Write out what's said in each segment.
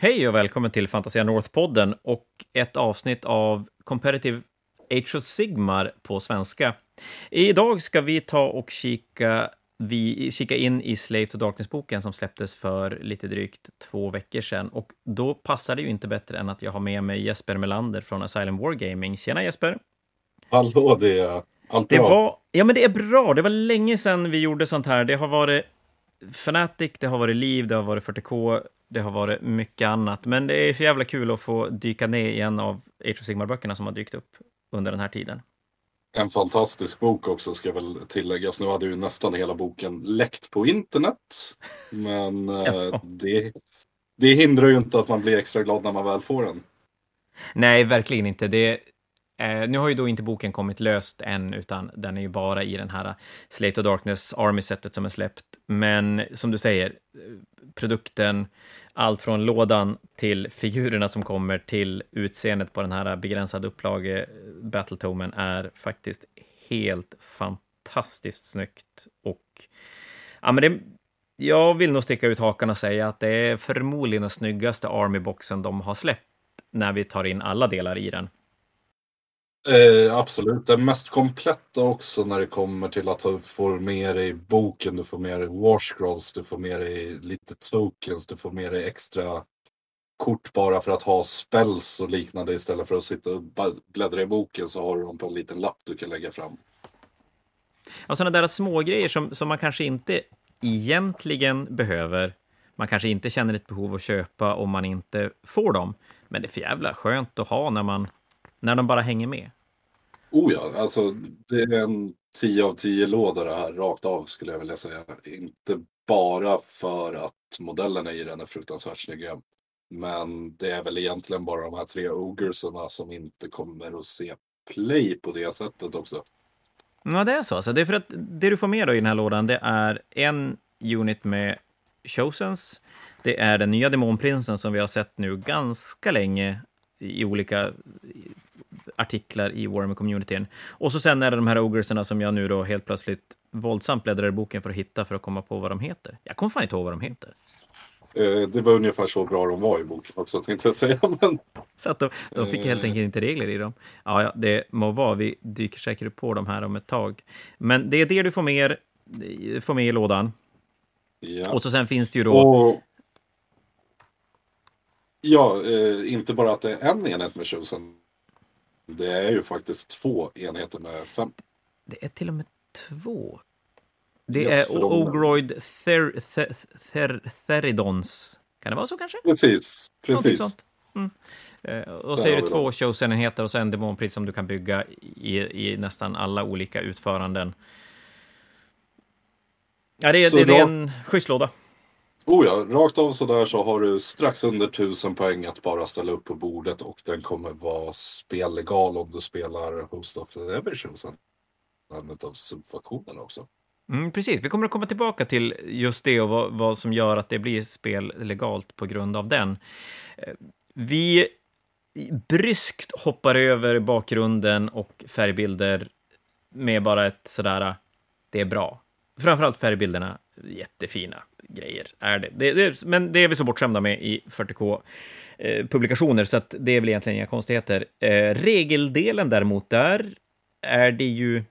Hej och välkommen till Fantasia North-podden och ett avsnitt av Competitive Age of Sigmar på svenska. Idag ska vi ta och kika, vi, kika in i Slave to Darkness-boken som släpptes för lite drygt två veckor sedan. Och då passar det ju inte bättre än att jag har med mig Jesper Melander från Asylum Wargaming. Tjena Jesper! Hallå, det är allt Det bra. var, ja men det är bra, det var länge sedan vi gjorde sånt här. Det har varit Fnatic, det har varit Liv, det har varit 40K, det har varit mycket annat. Men det är för jävla kul att få dyka ner i en av Age of Sigmar-böckerna som har dykt upp under den här tiden. En fantastisk bok också ska väl tilläggas. Nu hade ju nästan hela boken läckt på internet. Men eh, Ja. det, det hindrar ju inte att man blir extra glad när man väl får den. Nej, verkligen inte. Det, eh, nu har ju då inte boken kommit löst än, utan den är ju bara i den här eh, Slate of Darkness Army-setet som är släppt. Men som du säger, eh, produkten, allt från lådan till figurerna som kommer till utseendet på den här eh, begränsade upplage Battletomen är faktiskt helt fantastiskt snyggt. Och ja, men det, jag vill nog sticka ut hakan och säga att det är förmodligen den snyggaste Army-boxen de har släppt när vi tar in alla delar i den. Eh, absolut, den mest kompletta också när det kommer till att du får med dig boken, du får med dig washcrolls, du får med dig lite tokens, du får med dig extra kort bara för att ha spells och liknande istället för att sitta och bläddra i boken så har du dem på en liten lapp du kan lägga fram. Ja, sådana där små grejer som, som man kanske inte egentligen behöver. Man kanske inte känner ett behov att köpa om man inte får dem. Men det är för jävla skönt att ha när, man, när de bara hänger med. Oh ja, alltså det är en 10 av 10 låda det här rakt av skulle jag vilja säga. Inte bara för att modellerna i den är fruktansvärt snygga. Men det är väl egentligen bara de här tre ogresarna som inte kommer att se play på det sättet också. Ja, det är så. Alltså, det är för att det du får med då i den här lådan, det är en unit med Chosens. Det är den nya demonprinsen som vi har sett nu ganska länge i olika artiklar i Warhammer-communityn. Och så sen är det de här ogresarna som jag nu då helt plötsligt våldsamt bläddrar i boken för att hitta för att komma på vad de heter. Jag kommer fan inte ihåg vad de heter. Eh, Det var ungefär så bra de var i boken också tänkte jag säga. Men Så att då, då fick jag helt enkelt inte regler i dem. Ja, ja, det må vara. Vi dyker säkert på de här om ett tag. Men det är det du får med, får med i lådan. ja. Och så sen finns det ju då... Och, ja, eh, inte bara att det är en enhet med chosen. Det är ju faktiskt två enheter med fem. Det är till och med två. Det Yes, är Ogroid ther, ther, ther, Theridons. Kan det vara så kanske? Precis, precis. Mm. Eh, Och så är det två chosen-enheter och så en demonpris som du kan bygga i, i nästan alla olika utföranden. Ja, det är, det, det är en schysst låda. Oh ja, rakt av sådär så har du strax under tusen poäng att bara ställa upp på bordet och den kommer vara spellegal om du spelar Host of the Ever Chosen. En av subfaktionerna också. Mm, precis, vi kommer att komma tillbaka till just det och vad, vad som gör att det blir spel legalt på grund av den. Eh, vi bryskt hoppar över bakgrunden och färgbilder med bara ett sådär, ah, det är bra. Framförallt färgbilderna, jättefina grejer är det. det, det men det är vi så bortskämda med i 40K-publikationer, eh, så att det är väl egentligen inga konstigheter. Eh, regeldelen däremot, där är det ju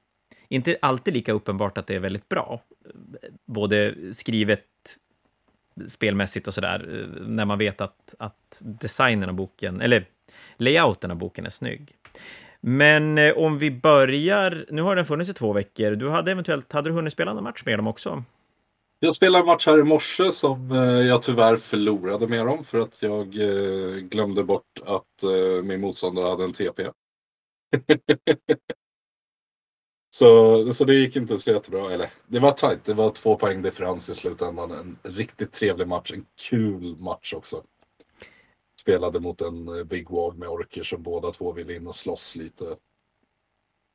inte alltid lika uppenbart att det är väldigt bra. Både skrivet, spelmässigt och sådär, eh, när man vet att, att designen av boken, eller layouten av boken är snygg. Men eh, om vi börjar, nu har den funnits i två veckor, du hade eventuellt, hade du hunnit spela någon match med dem också? Jag spelade en match här i morse som eh, jag tyvärr förlorade med dem för att jag eh, glömde bort att eh, min motståndare hade en TP. så, så det gick inte så jättebra. Eller, det var tajt. Det var två poäng differens i slutändan. En riktigt trevlig match. En kul match också. Spelade mot en Big Wag med orker som båda två ville in och slåss lite.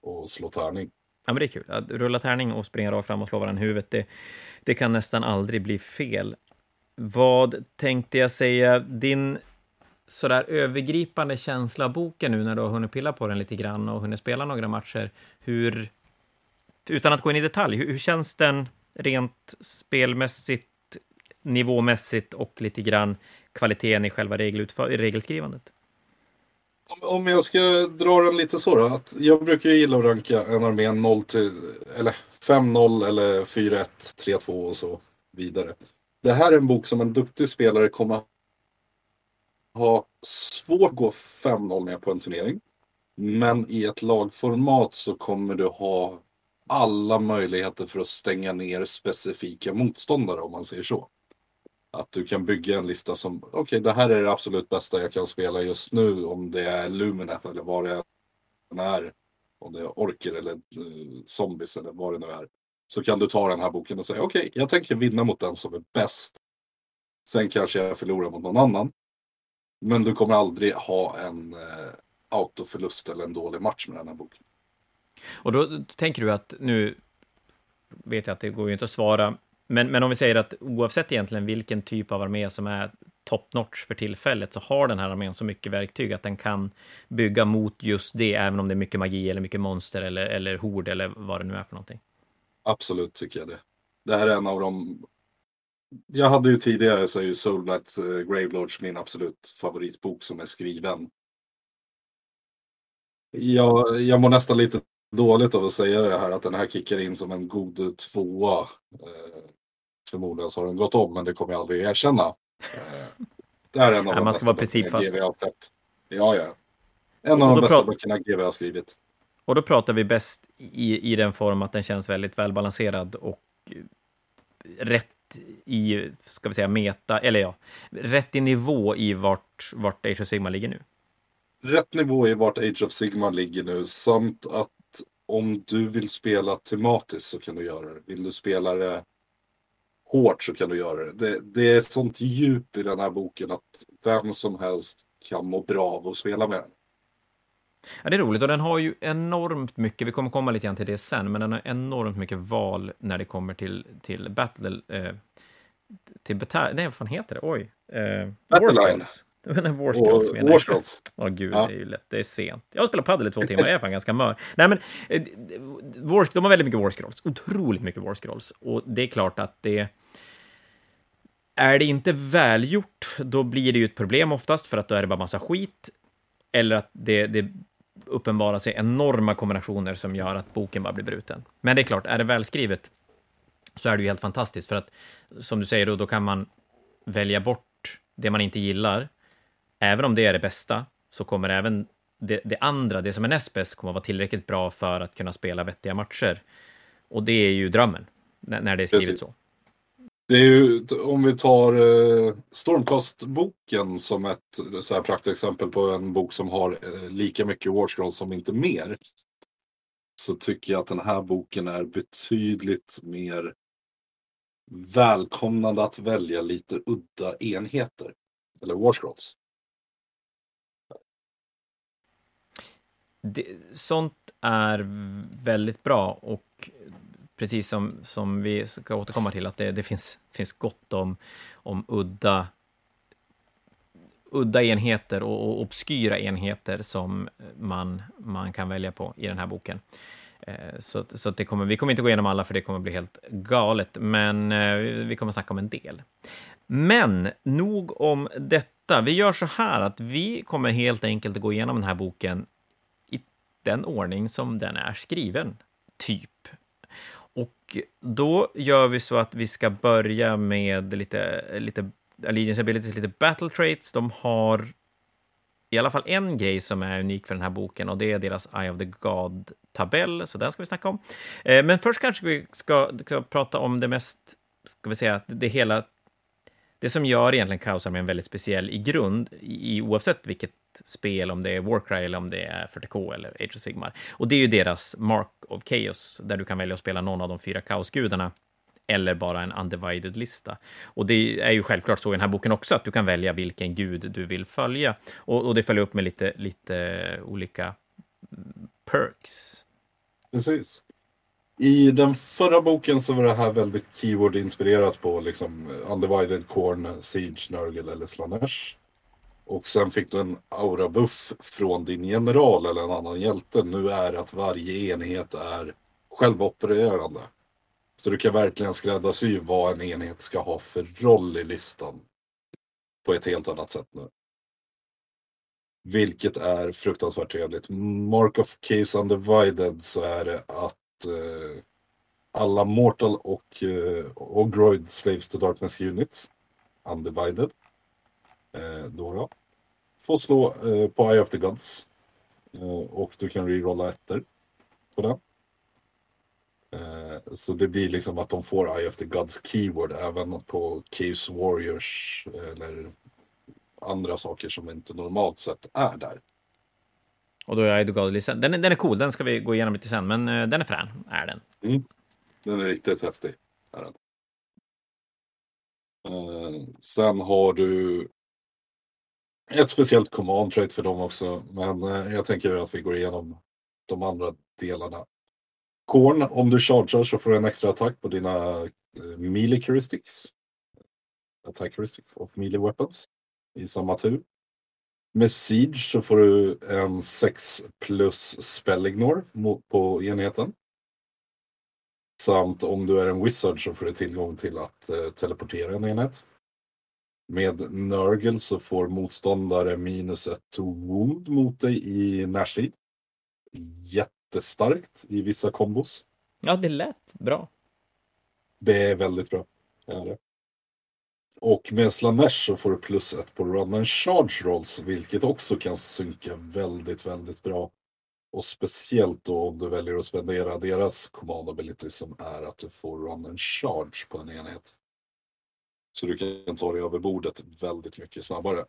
Och slå tärning. Ja, men det är kul. Att rulla tärning och springa rakt fram och slå varandra i huvudet, det, det kan nästan aldrig bli fel. Vad tänkte jag säga? Din sådär övergripande känsla av boken nu när du har hunnit pilla på den lite grann och hunnit spela några matcher. Hur, utan att gå in i detalj, hur, hur känns den rent spelmässigt, nivåmässigt och lite grann kvaliteten i själva regelskrivandet? Om jag ska dra den lite så då, att jag brukar ju gilla att ranka en armé 0 till, eller 5-0 eller 4-1, 3-2 och så vidare. Det här är en bok som en duktig spelare kommer ha svårt att gå 5-0 med på en turnering. Men i ett lagformat så kommer du ha alla möjligheter för att stänga ner specifika motståndare om man säger så. Att du kan bygga en lista som, okej okay, det här är det absolut bästa jag kan spela just nu om det är Lumineth eller vad det är. Om det är orker eller uh, zombies eller vad det nu är. Så kan du ta den här boken och säga okej, okay, jag tänker vinna mot den som är bäst. Sen kanske jag förlorar mot någon annan. Men du kommer aldrig ha en uh, autoförlust eller en dålig match med den här boken. Och då tänker du att nu vet jag att det går ju inte att svara, men, men om vi säger att oavsett egentligen vilken typ av armé som är top notch för tillfället så har den här armén så mycket verktyg att den kan bygga mot just det, även om det är mycket magi eller mycket monster eller, eller hord eller vad det nu är för någonting. Absolut tycker jag det. Det här är en av de... Jag hade ju tidigare så är ju Soulblight uh, eh, Gravelords min absolut favoritbok som är skriven. Jag, jag mår nästan lite dåligt av att säga det här att den här kickar in som en god tvåa. Eh, förmodligen så har den gått om men det kommer jag aldrig erkänna. Eh, det är en av de man ska vara principfast. GV har släppt. Ja, ja. En av de bästa böckerna GV har skrivit. Och då pratar vi bäst i, i den form att den känns väldigt välbalanserad och rätt i, ska vi säga, meta, eller ja, rätt i nivå i vart, vart Age of Sigma ligger nu. Rätt nivå i vart Age of Sigma ligger nu, samt att om du vill spela tematiskt så kan du göra det. Vill du spela det hårt så kan du göra det. det. Det är sånt djup i den här boken att vem som helst kan må bra av att spela med den. Ja, det är roligt och den har ju enormt mycket, vi kommer komma lite grann till det sen, men den har enormt mycket val när det kommer till, till battle, eh, till batalj, nej vad fan heter det, oj. Eh, Battleline. Det var en Warscrolls menar jag. Åh gud, ja. det är ju lätt. Det är sent. Jag har spelat padel i två timmar, jag är fan ganska mör. Nej, men eh, de har väldigt mycket Warscrolls. Otroligt mycket Warscrolls. Och det är klart att det... Är det inte välgjort, då blir det ju ett problem oftast, för att då är det bara massa skit. Eller att det, det uppenbarar sig enorma kombinationer som gör att boken bara blir bruten. Men det är klart, är det välskrivet så är det ju helt fantastiskt, för att som du säger, då, då kan man välja bort det man inte gillar även om det är det bästa, så kommer även det, det, andra, det som är näst bäst, kommer vara tillräckligt bra för att kunna spela vettiga matcher. Och det är ju drömmen, när, när det är skrivet Precis. så. Det är ju, om vi tar eh, Stormcast-boken som ett så här praktexempel på en bok som har eh, lika mycket Warscroll som inte mer. Så tycker jag att den här boken är betydligt mer välkomnande att välja lite udda enheter. Eller Warscrolls. Det, sånt är väldigt bra och precis som, som vi ska återkomma till, att det, det finns, finns gott om, om udda, udda enheter och, och obskyra enheter som man, man kan välja på i den här boken. Eh, så, så det kommer, vi kommer inte gå igenom alla, för det kommer bli helt galet, men eh, vi kommer snacka om en del. Men nog om detta. Vi gör så här att vi kommer helt enkelt gå igenom den här boken den ordning som den är skriven, typ. Och då gör vi så att vi ska börja med lite, lite Allegiance Abilities, lite Battle Traits. De har i alla fall en grej som är unik för den här boken och det är deras Eye of the God-tabell, så den ska vi snacka om. Eh, men först kanske vi ska, ska prata om det mest, ska vi säga, det hela det som gör egentligen Kaosarmén väldigt speciell i grund, i, oavsett vilket spel, om det är Warcry eller om det är 40K eller Age of Sigmar. Och det är ju deras Mark of Chaos, där du kan välja att spela någon av de fyra kaosgudarna eller bara en undivided-lista. Och det är ju självklart så i den här boken också, att du kan välja vilken gud du vill följa. Och, och det följer upp med lite, lite olika perks. Precis. I den förra boken så var det här väldigt keyword-inspirerat på liksom Undivided Corn, Siege, Nurgle eller Slanesh. Och sen fick du en aura-buff från din general eller en annan hjälte. Nu är att varje enhet är självopererande. Så du kan verkligen skräddarsy vad en enhet ska ha för roll i listan. på ett helt annat sätt nu. Vilket är fruktansvärt trevligt. Mark of Case Undivided så är det att eh, alla Mortal och eh, Ogroid Slaves to Darkness Units Undivided eh, då, då får slå eh, på Eye of the Gods. Eh, och du kan rerolla ettor på den. Eh, så det blir liksom att de får Eye of the Gods keyword även på Caves Warriors eller andra saker som inte normalt sett är där. Och då är Eye of the Gods den, den är cool, den ska vi gå igenom lite sen, men uh, den är frän, är den. Mm. Den är riktigt häftig. Är den. Sen har du ett speciellt command trait för dem också, men eh, jag tänker att vi går igenom de andra delarna Korn, om du chargear så får du en extra attack på dina uh, melee heuristics. Attack heuristic of melee weapons i samma tur. Med Siege så får du en 6 plus spellignore på enheten. Samt om du är en wizard så får du tillgång till att eh, teleportera en enhet. Med Nurgle så får motståndare minus ett wound mot dig i närstrid. Jätte jättestarkt i vissa kombos. Ja, det lät bra. Det är väldigt bra. Ja, det. Och med Slanesh så får du plus ett på run and charge rolls, vilket också kan synka väldigt, väldigt bra. Och speciellt då om du väljer att spendera deras command ability som är att du får run and charge på en enhet. Så du kan ta dig över bordet väldigt mycket snabbare.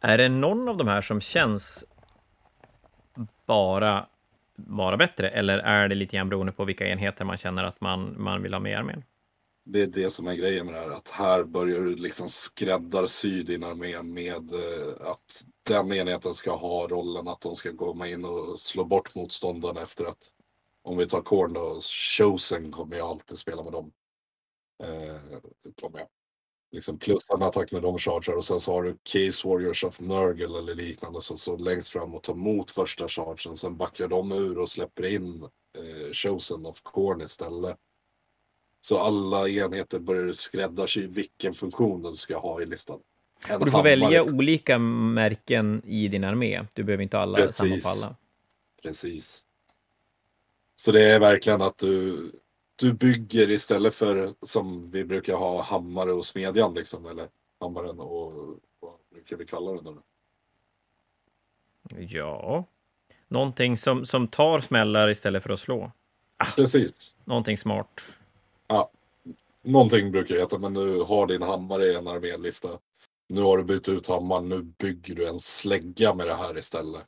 Är det någon av de här som känns bara vara bättre? Eller är det lite grann beroende på vilka enheter man känner att man, man vill ha med i armén? Det är det som är grejen med det här, att här börjar du liksom skräddarsy din armé med eh, att den enheten ska ha rollen att de ska komma in och slå bort motståndarna efter att om vi tar Korn då, Chosen kommer jag alltid spela med dem. Eh, jag liksom plus en attack när de chargear och sen så har du Case Warriors of Nurgle eller liknande som står längst fram och tar emot första chargen. Sen backar de ur och släpper in eh, Chosen of Corn istället. Så alla enheter börjar skräddarsy vilken funktion du ska ha i listan. En och du får hammare. välja olika märken i din armé. Du behöver inte alla Precis. samma på alla. Precis. Så det är verkligen att du du bygger istället för som vi brukar ha hammare och smedjan liksom, eller hammaren och vad brukar vi kalla det nu? Ja, någonting som, som tar smällar istället för att slå. Ah, Precis. Någonting smart. Ja, någonting brukar det heta, men du har din hammare i en armélista. Nu har du bytt ut hammaren, nu bygger du en slägga med det här istället.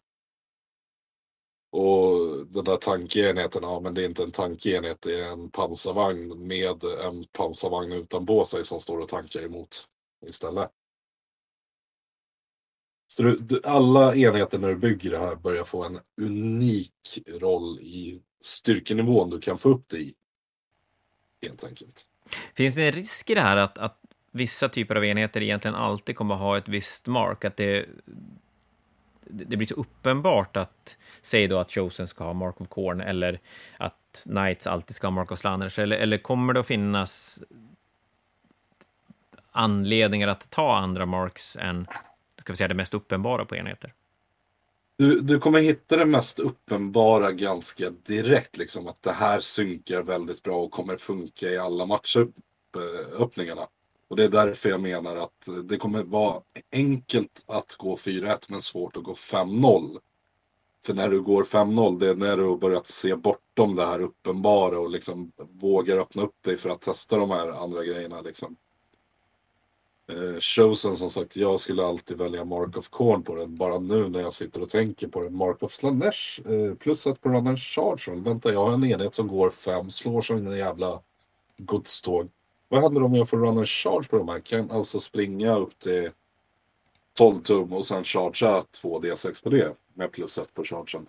Och den där tankeenheten, ja men det är inte en tankeenhet, det är en pansarvagn med en pansarvagn utanpå sig som står och tankar emot istället. Så du, du, alla enheter när du bygger det här börjar få en unik roll i styrkenivån du kan få upp det i. Helt enkelt. Finns det en risk i det här att, att vissa typer av enheter egentligen alltid kommer att ha ett visst mark? Att det, det blir så uppenbart att, säg då att Chosen ska ha Mark of Corn, eller att Knights alltid ska ha Mark of Slanners, eller, eller kommer det att finnas anledningar att ta andra marks än ska vi säga, det mest uppenbara på enheter? Du, du kommer hitta det mest uppenbara ganska direkt, liksom att det här synkar väldigt bra och kommer funka i alla matchöppningarna. Och det är därför jag menar att det kommer vara enkelt att gå 4-1 men svårt att gå 5-0. För när du går 5-0, det är när du har börjat se bortom det här uppenbara och liksom vågar öppna upp dig för att testa de här andra grejerna. Liksom. Eh, Chosen som sagt, jag skulle alltid välja Mark of Corn på den. Bara nu när jag sitter och tänker på den. Mark of Slanesh eh, plus ett på Ronan Charge. Vänta, jag har en enhet som går 5, slår som en jävla godståg. Vad händer om jag får run and charge på de här? Kan alltså springa upp till 12 tum och sen chargea 2 D6 på det med plus 1 på chargen.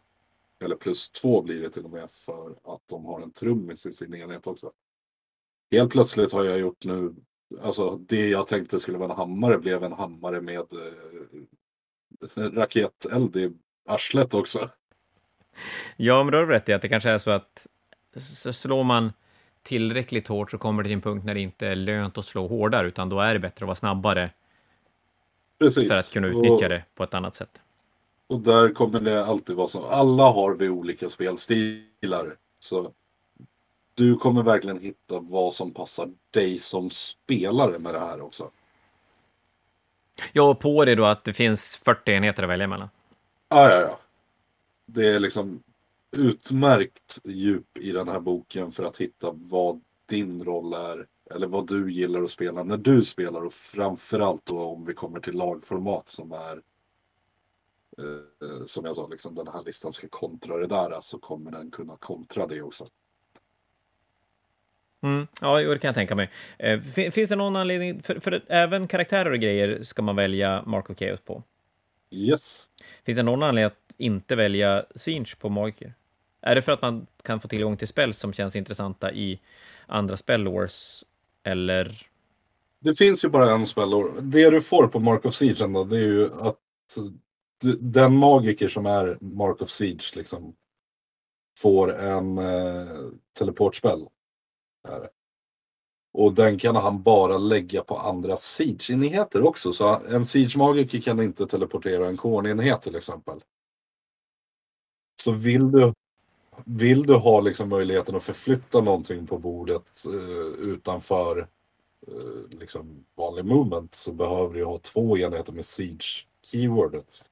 Eller plus 2 blir det till och med för att de har en trummis i sin enhet också. Helt plötsligt har jag gjort nu, alltså det jag tänkte skulle vara en hammare blev en hammare med eh, raketeld i arslet också. Ja, men då har du rätt i att det kanske är så att så slår man tillräckligt hårt så kommer det till en punkt när det inte är lönt att slå hårdare, utan då är det bättre att vara snabbare Precis. för att kunna utnyttja och, det på ett annat sätt. Och där kommer det alltid vara så. Alla har vi olika spelstilar. Så du kommer verkligen hitta vad som passar dig som spelare med det här också. Ja, och på det då att det finns 40 enheter att välja mellan. Ja, ja, ja. Det är liksom utmärkt djup i den här boken för att hitta vad din roll är. Eller vad du gillar att spela när du spelar och framförallt då om vi kommer till lagformat som är eh, som jag sa, liksom, den här listan ska kontra det där så kommer den kunna kontra det också. Mm, ja, det kan jag tänka mig. Eh, finns det någon anledning, för, för även karaktärer och grejer ska man välja Mark of Chaos på? Yes. Finns det någon anledning att inte välja Sinch på Magiker? Är det för att man kan få tillgång till spel som känns intressanta i andra spellores, eller? Det finns ju bara en spellore. Det du får på Mark of Siege ändå, det är ju att den magiker som är Mark of Siege liksom får en eh, teleportspel. Och den kan han bara lägga på andra Siege-enheter också. Så en Siege-magiker kan inte teleportera en Korn-enhet till exempel. Så vill du, vill du ha liksom möjligheten att förflytta någonting på bordet eh, utanför eh, liksom vanlig movement så behöver du ha två enheter med Siege-keywordet.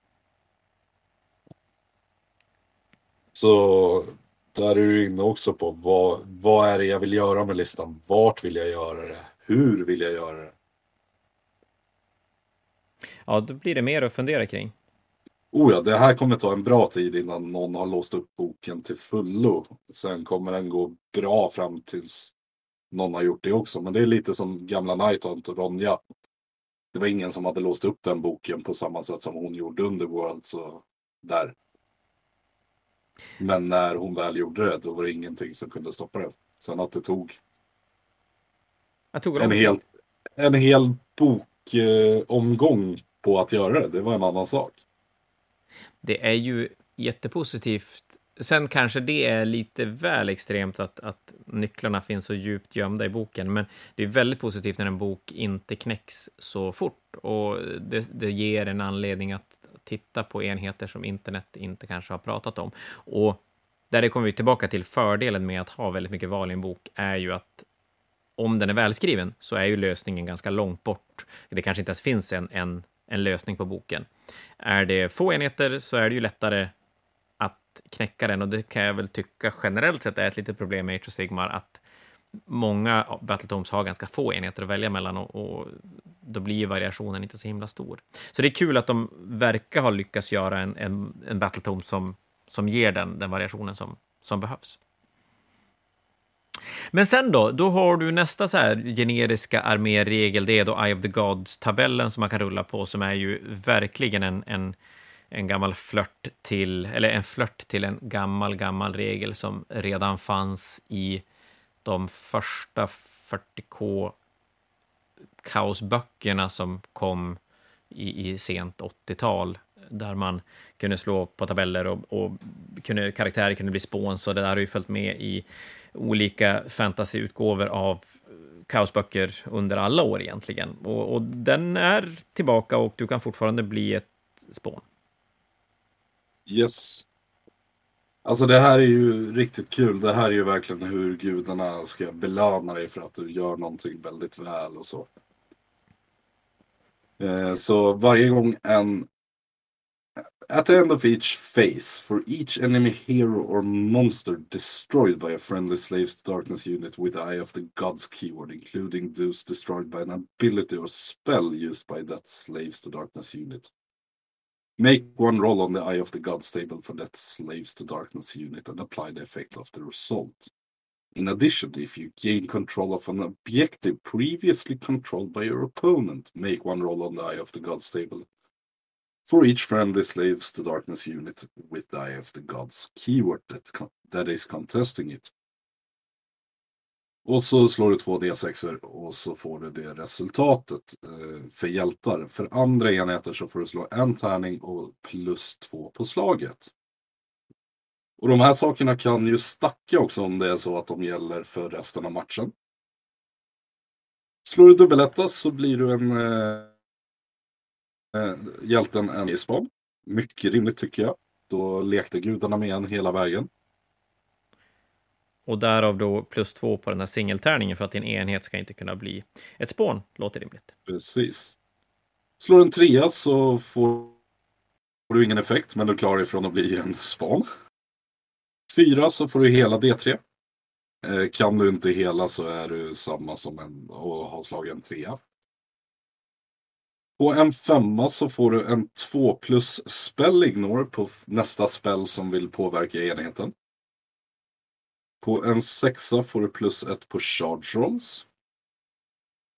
Så där är du inne också på vad, vad är det jag vill göra med listan? Vart vill jag göra det? Hur vill jag göra det? Ja, då blir det mer att fundera kring. Oh ja, det här kommer ta en bra tid innan någon har låst upp boken till fullo. Sen kommer den gå bra fram tills någon har gjort det också. Men det är lite som gamla Nighthaunt och Ronja. Det var ingen som hade låst upp den boken på samma sätt som hon gjorde Underworld. Så där. Men när hon väl gjorde det, då var det ingenting som kunde stoppa det. Sen att det tog, tog en, hel, en hel bokomgång eh, på att göra det, det var en annan sak. Det är ju jättepositivt. Sen kanske det är lite väl extremt att, att nycklarna finns så djupt gömda i boken, men det är väldigt positivt när en bok inte knäcks så fort och det, det ger en anledning att titta på enheter som internet inte kanske har pratat om. Och där kommer vi tillbaka till fördelen med att ha väldigt mycket val i en bok är ju att om den är välskriven så är ju lösningen ganska långt bort. Det kanske inte ens finns en, en, en lösning på boken. Är det få enheter så är det ju lättare att knäcka den och det kan jag väl tycka generellt sett är ett litet problem med Age of Sigmar att många Battletomes har ganska få enheter att välja mellan och, och, då blir variationen inte så himla stor. Så det är kul att de verkar ha lyckats göra en, en, en Battletome som, som ger den, den variationen som, som behövs. Men sen då, då har du nästa så här generiska arméregel, det är då Eye of the Gods-tabellen som man kan rulla på, som är ju verkligen en, en, en gammal flört till, eller en flört till en gammal, gammal regel som redan fanns i de första 40K kaosböckerna som kom i, i sent 80-tal, där man kunde slå på tabeller och, och kunde, karaktärer kunde bli spåns, och det där har ju följt med i olika fantasyutgåvor av kaosböcker under alla år egentligen. Och, och, den är tillbaka och du kan fortfarande bli ett spån. Yes. Alltså det här är ju riktigt kul. Det här är ju verkligen hur gudarna ska belöna dig för att du gör någonting väldigt väl och så. Eh, så varje gång en... At the end of each phase, for each enemy hero or monster destroyed by a friendly slaves to darkness unit with Eye of the Gods keyword, including those destroyed by an ability or spell used by that slaves to darkness unit. Make one roll on the Eye of the Gods table for that Slaves to Darkness unit and apply the effect of the result. In addition, if you gain control of an objective previously controlled by your opponent, make one roll on the Eye of the Gods table for each friendly Slaves to Darkness unit with the Eye of the Gods keyword that, that is contesting it. Och så slår du två D6 och så får du det resultatet eh, för hjältar. För andra enheter så får du slå en tärning och plus två på slaget. Och de här sakerna kan ju stacka också om det är så att de gäller för resten av matchen. Slår du dubbeletta så blir du en eh, eh, hjälten en i span. Mycket rimligt tycker jag. Då lekte gudarna med en hela vägen. Och därav då plus två på den här singeltärningen för att din enhet ska inte kunna bli ett spån. Låter rimligt. Precis. Slår en trea så får du ingen effekt, men du klarar dig från att bli en span. Fyra så får du hela D3. Eh, kan du inte hela så är du samma som en och har slagit en trea. På en femma så får du en 2 plus spell ignore på nästa spell som vill påverka enheten. På en sexa får du plus ett på charge rolls.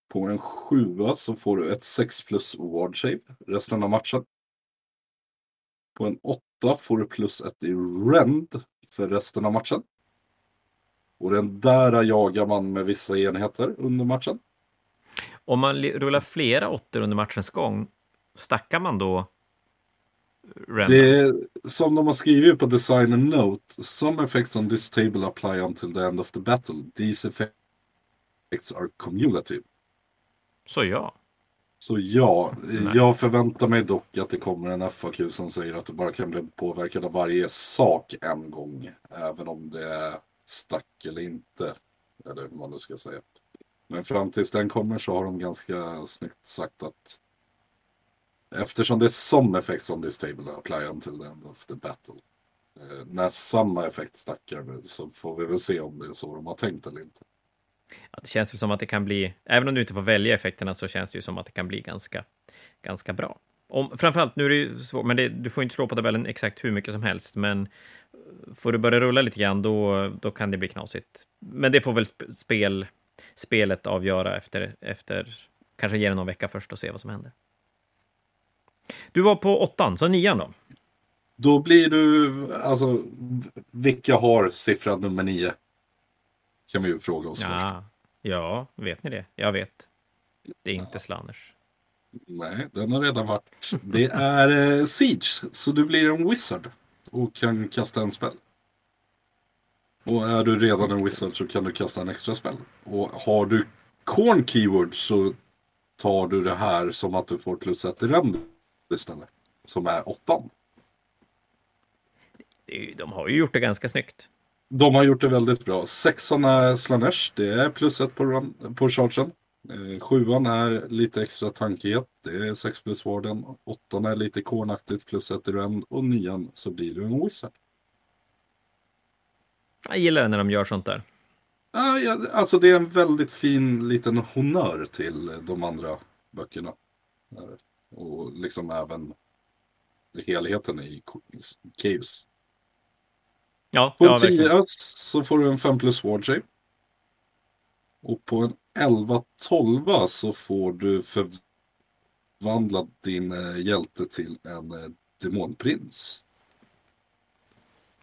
På en sjua så får du ett 6 plus ward shape resten av matchen. På en åtta får du plus ett i rend för resten av matchen. Och den där jagar man med vissa enheter under matchen. Om man rullar flera åttor under matchens gång, stackar man då renden? Det är som de har skrivit på designer note. Some effects on this table apply until the end of the battle. These effects are cumulative. Så ja. Så ja, Nej. jag förväntar mig dock att det kommer en FAQ som säger att du bara kan bli påverkad av varje sak en gång. Även om det är stack eller inte. Eller hur man nu ska säga. Men fram tills den kommer så har de ganska snyggt sagt att eftersom det är some effects on this table apply until the end of the battle. Eh, när samma effekt stackar så får vi väl se om det är så de har tänkt eller inte. Ja, det känns väl som att det kan bli, även om du inte får välja effekterna så känns det ju som att det kan bli ganska, ganska bra. Om, framförallt, nu är det ju svårt, men det, du får inte slå på tabellen exakt hur mycket som helst, men får du börja rulla lite grann, då, då kan det bli knasigt. Men det får väl spel, spelet avgöra efter, efter kanske ge det någon vecka först och se vad som händer. Du var på åttan, så nian då? Då blir du, alltså, vilka har siffran nummer nio? Kan vi ju fråga oss ja, först. Ja, vet ni det? Jag vet. Det är inte Slanners. Nej, den har redan varit. Det är eh, Siege, så du blir en wizard och kan kasta en spel. Och är du redan en wizard så kan du kasta en extra spel. Och har du corn keyword så tar du det här som att du får plus ett i rend istället. Som är åttan. De har ju gjort det ganska snyggt. De har gjort det väldigt bra. Sexan är Slanesh, det är plus ett på, run, på chargen. Eh, sjuan är lite extra tankighet, det är sex plus warden. Åttan är lite kornaktigt plus ett i rend. Och nian så blir du en wizard. Jag gillar det när de gör sånt där. Ja, alltså det är en väldigt fin liten honör till de andra böckerna. Och liksom även helheten i Chaos. Ja, på en ja, 10 så får du en 5 plus ward. Och på en 11-12 så får du förvandla din eh, hjälte till en eh, demonprins.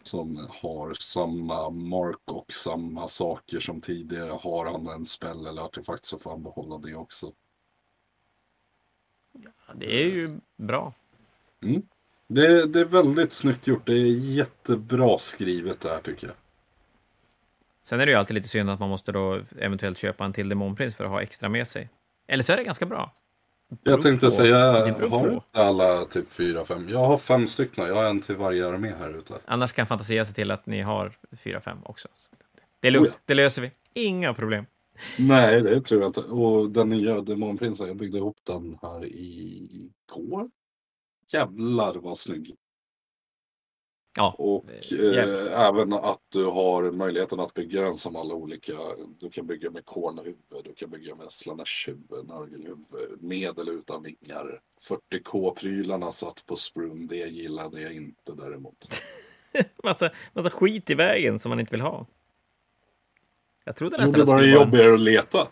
Som har samma mark och samma saker som tidigare. Har han en spell eller artefakt så får han behålla det också. Ja, det är ju bra. Mm. Det, det, är väldigt snyggt gjort. Det är jättebra skrivet det här tycker jag. Sen är det ju alltid lite synd att man måste då eventuellt köpa en till demonprins för att ha extra med sig. Eller så är det ganska bra. Jag tänkte säga, jag har inte alla typ fyra, fem? Jag har fem stycken. Jag har en till varje armé här ute. Annars kan Fantasia se till att ni har fyra, fem också. Det är lugnt, oh ja. det löser vi. Inga problem. Nej, det tror jag inte. Och den nya demonprinsen, jag byggde ihop den här i går. Jävlar vad snygg. Ja, och eh, även att du har möjligheten att bygga den som alla olika. Du kan bygga med kornhuvud, du kan bygga med slanashuvud, nörgelhuvud, med eller utan vingar. 40k-prylarna satt på Sprum, det gillade jag inte däremot. massa, massa skit i vägen som man inte vill ha. Jag trodde nästan det bara jobbigare en... att leta.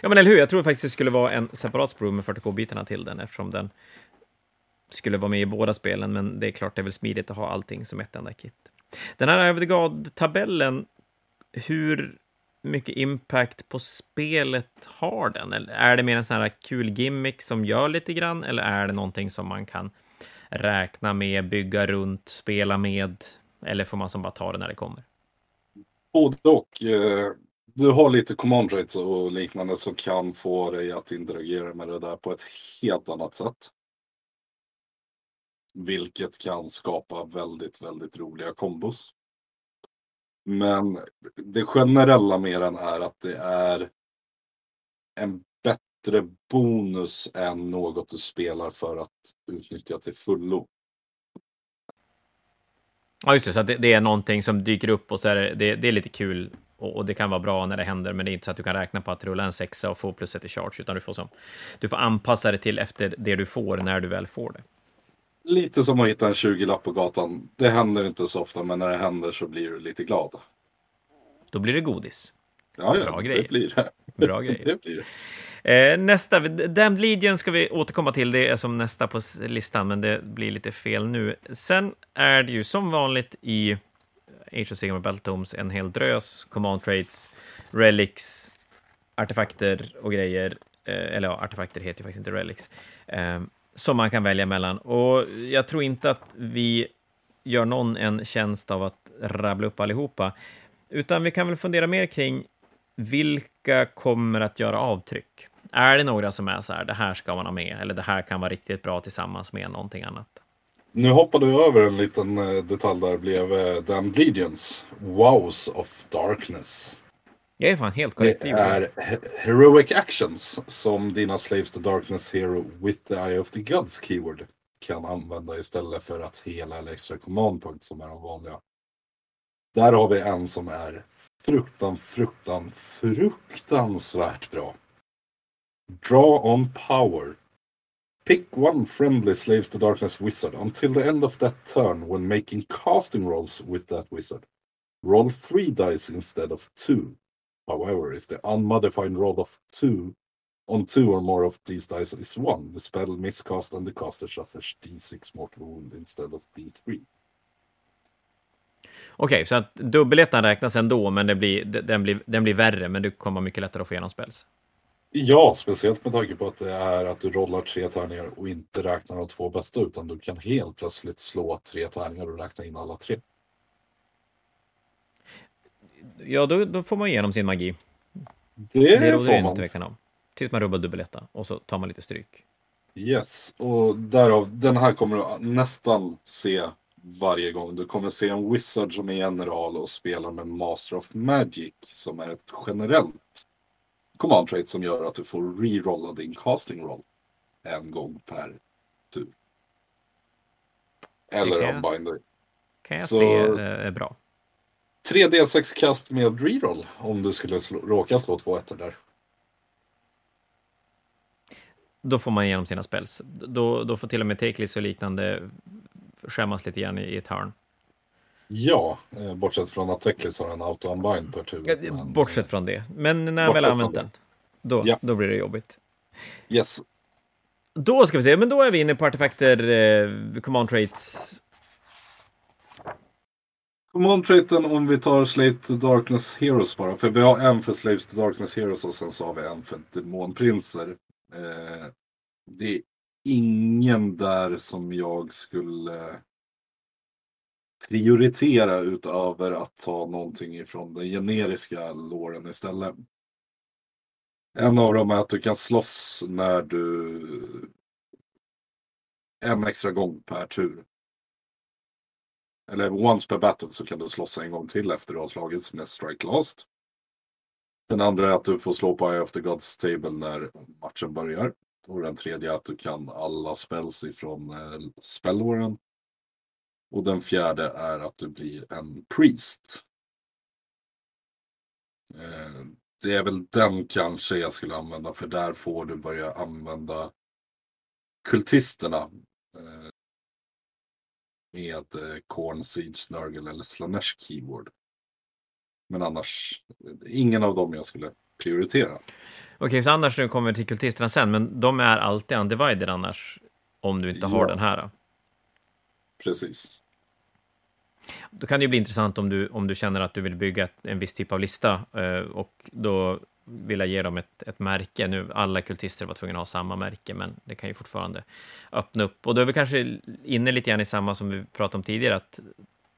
Ja, men eller hur? Jag tror faktiskt det skulle vara en separat Sprum med 40k-bitarna till den eftersom den skulle vara med i båda spelen, men det är klart det är väl smidigt att ha allting som ett enda kit. Den här Övergad-tabellen, hur mycket impact på spelet har den? Eller är det mer en sån här kul gimmick som gör lite grann, eller är det någonting som man kan räkna med, bygga runt, spela med? Eller får man som bara ta det när det kommer? Både och. Eh, du har lite command rates och liknande som kan få dig att interagera med det där på ett helt annat sätt. Vilket kan skapa väldigt, väldigt roliga kombos. Men det generella med den är att det är en bättre bonus än något du spelar för att utnyttja till fullo. Ja, just det. Så det, det, är någonting som dyker upp och så är det, det, det är lite kul och, och, det kan vara bra när det händer, men det är inte så att du kan räkna på att rulla en sexa och få plus ett i charge, utan du får, som, du får anpassa det till efter det du får när du väl får det. Lite som att hitta en 20-lapp på gatan. Det händer inte så ofta, men när det händer så blir du lite glad. Då blir det godis. Ja, ja Bra det grejer. blir det. Bra grejer. det blir det. Eh, nästa, Damned Legion ska vi återkomma till. Det är som nästa på listan, men det blir lite fel nu. Sen är det ju som vanligt i Age of Sigmar Beltomes en hel drös command traits, relics, artefakter och grejer. Eh, eller ja, artefakter heter ju faktiskt inte relics. Eh, som man kan välja mellan. Och jag tror inte att vi gör någon en tjänst av att rabbla upp allihopa, utan vi kan väl fundera mer kring vilka kommer att göra avtryck? Är det några som är så här, det här ska man ha med, eller det här kan vara riktigt bra tillsammans med någonting annat? Nu hoppade vi över en liten eh, detalj där, blev Damned Legions, Wows of Darkness. Jag är fan helt korrekt. Det är Heroic Actions som dina Slaves to Darkness Hero with the Eye of the Gods keyword kan använda istället för att hela eller extra command point som är de vanliga. Där har vi en som är fruktan, fruktan, fruktansvärt bra. Draw on power. Pick one friendly Slaves to Darkness wizard until the end of that turn when making casting rolls with that wizard. Roll three dice instead of two. However, if the unmodified roll of two on two or more of these dice is one, the spell miscast and the caster suffers d6 mortal wound instead of d3. Okej, okay, så att dubbelettan räknas ändå, men det blir, den, blir, den blir värre, men det kommer mycket lättare att få igenom spells. Ja, speciellt med tanke på att det är att du rollar tre tärningar och inte räknar de två bästa, utan du kan helt plötsligt slå tre tärningar och räkna in alla tre. Ja, då, då får man igenom sin magi. Det, det får man. Inte om. Tills man rubbar dubbeletta och så tar man lite stryk. Yes, och därav, den här kommer du nästan se varje gång. Du kommer se en wizard som är general och spelar med Master of Magic som är ett generellt command trait som gör att du får rerolla din casting roll en gång per tur. Eller unbinder. Kan jag Så, se är bra. 3D6 kast med reroll om du skulle slå, råka slå två ettor där. Då får man igenom sina spells. Då, då får till och med Takelist och liknande skämmas lite grann i, i ett hörn. Ja, eh, bortsett från att Teklis har en auto-unbind per tur. Men... Bortsett från det. Men när han väl använt den, då, ja. då blir det jobbigt. Yes. Då ska vi se, men då är vi inne på artefakter, eh, command traits. Come on Triton om vi tar Slate to Darkness Heroes bara. För vi har en för Slaves to Darkness Heroes och sen så har vi en för Demonprinser. Eh, det är ingen där som jag skulle prioritera utöver att ta någonting ifrån den generiska låren istället. En av dem är att du kan slåss när du en extra gång per tur. Eller once per battle så kan du slåss en gång till efter du har slagits med strike last. Den andra är att du får slå på Eye of the Gods Table när matchen börjar. Och den tredje är att du kan alla spells ifrån eh, spellåren. Och den fjärde är att du blir en priest. Eh, det är väl den kanske jag skulle använda för där får du börja använda kultisterna. Eh, med eh, Korn, Siege, Snurgle eller Slanesh Keyword. Men annars, ingen av dem jag skulle prioritera. Okej, så annars nu kommer vi till kultisterna sen, men de är alltid undivided annars, om du inte har den här? Då. Precis. Då kan det ju bli intressant om du, om du känner att du vill bygga en viss typ av lista eh, och då vilja ge dem ett, ett märke. Nu, alla kultister var tvungna att ha samma märke, men det kan ju fortfarande öppna upp. Och då är vi kanske inne lite grann i samma som vi pratade om tidigare, att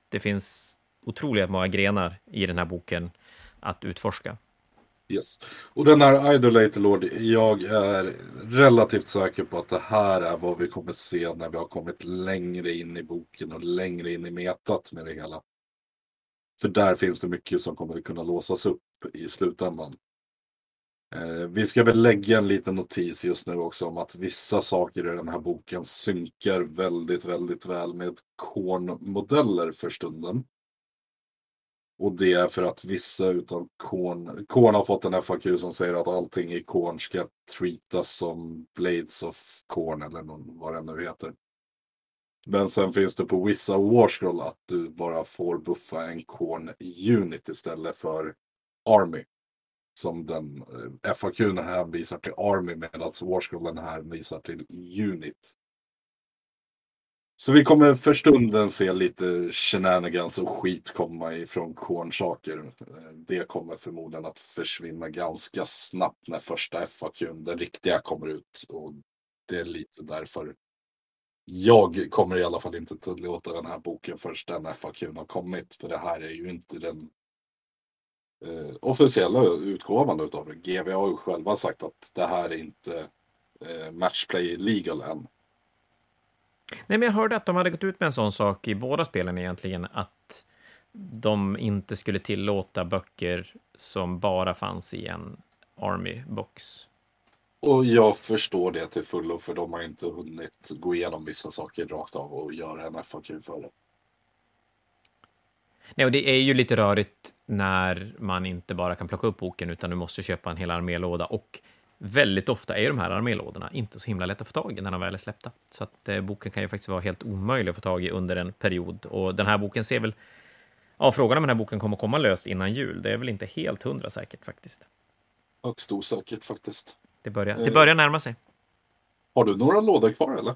det finns otroligt många grenar i den här boken att utforska. Yes. Och den här Idolator Lord, jag är relativt säker på att det här är vad vi kommer se när vi har kommit längre in i boken och längre in i metat med det hela. För där finns det mycket som kommer kunna låsas upp i slutändan. Eh, vi ska väl lägga en liten notis just nu också om att vissa saker i den här boken synkar väldigt, väldigt väl med Korn-modeller för stunden. Och det är för att vissa utav Korn, Korn har fått en FAQ som säger att allting i Korn ska treatas som Blades of Korn eller någon, vad det nu heter. Men sen finns det på vissa Warscroll att du bara får buffa en Korn Unit istället för Army. Som den eh, FAQ hänvisar till Army medan Warscrollen hänvisar till Unit. Så vi kommer för stunden se lite shenanigans och skit komma ifrån kornsaker. Eh, det kommer förmodligen att försvinna ganska snabbt när första FAQ, den riktiga, kommer ut. Och det är lite därför jag kommer i alla fall inte tillåta den här boken först den FAQ har kommit. För det här är ju inte den eh, officiella utgåvan utav det. GV har ju själva sagt att det här är inte eh, matchplay legal än. Nej, men jag hörde att de hade gått ut med en sån sak i båda spelen egentligen, att de inte skulle tillåta böcker som bara fanns i en Army-box. Och jag förstår det till fullo för de har inte hunnit gå igenom vissa saker rakt av och göra en FAQ för det. Nej, och det är ju lite rörigt när man inte bara kan plocka upp boken utan du måste köpa en hel armélåda och väldigt ofta är de här armélådorna inte så himla lätta att få tag i när de väl är släppta. Så att eh, boken kan ju faktiskt vara helt omöjlig att få tag i under en period. Och den här boken ser väl... Ja, frågan om den här boken kommer komma löst innan jul, det är väl inte helt hundra säkert faktiskt. Högst osäkert faktiskt. Det börjar, det börjar närma sig. Har du några lådor kvar eller?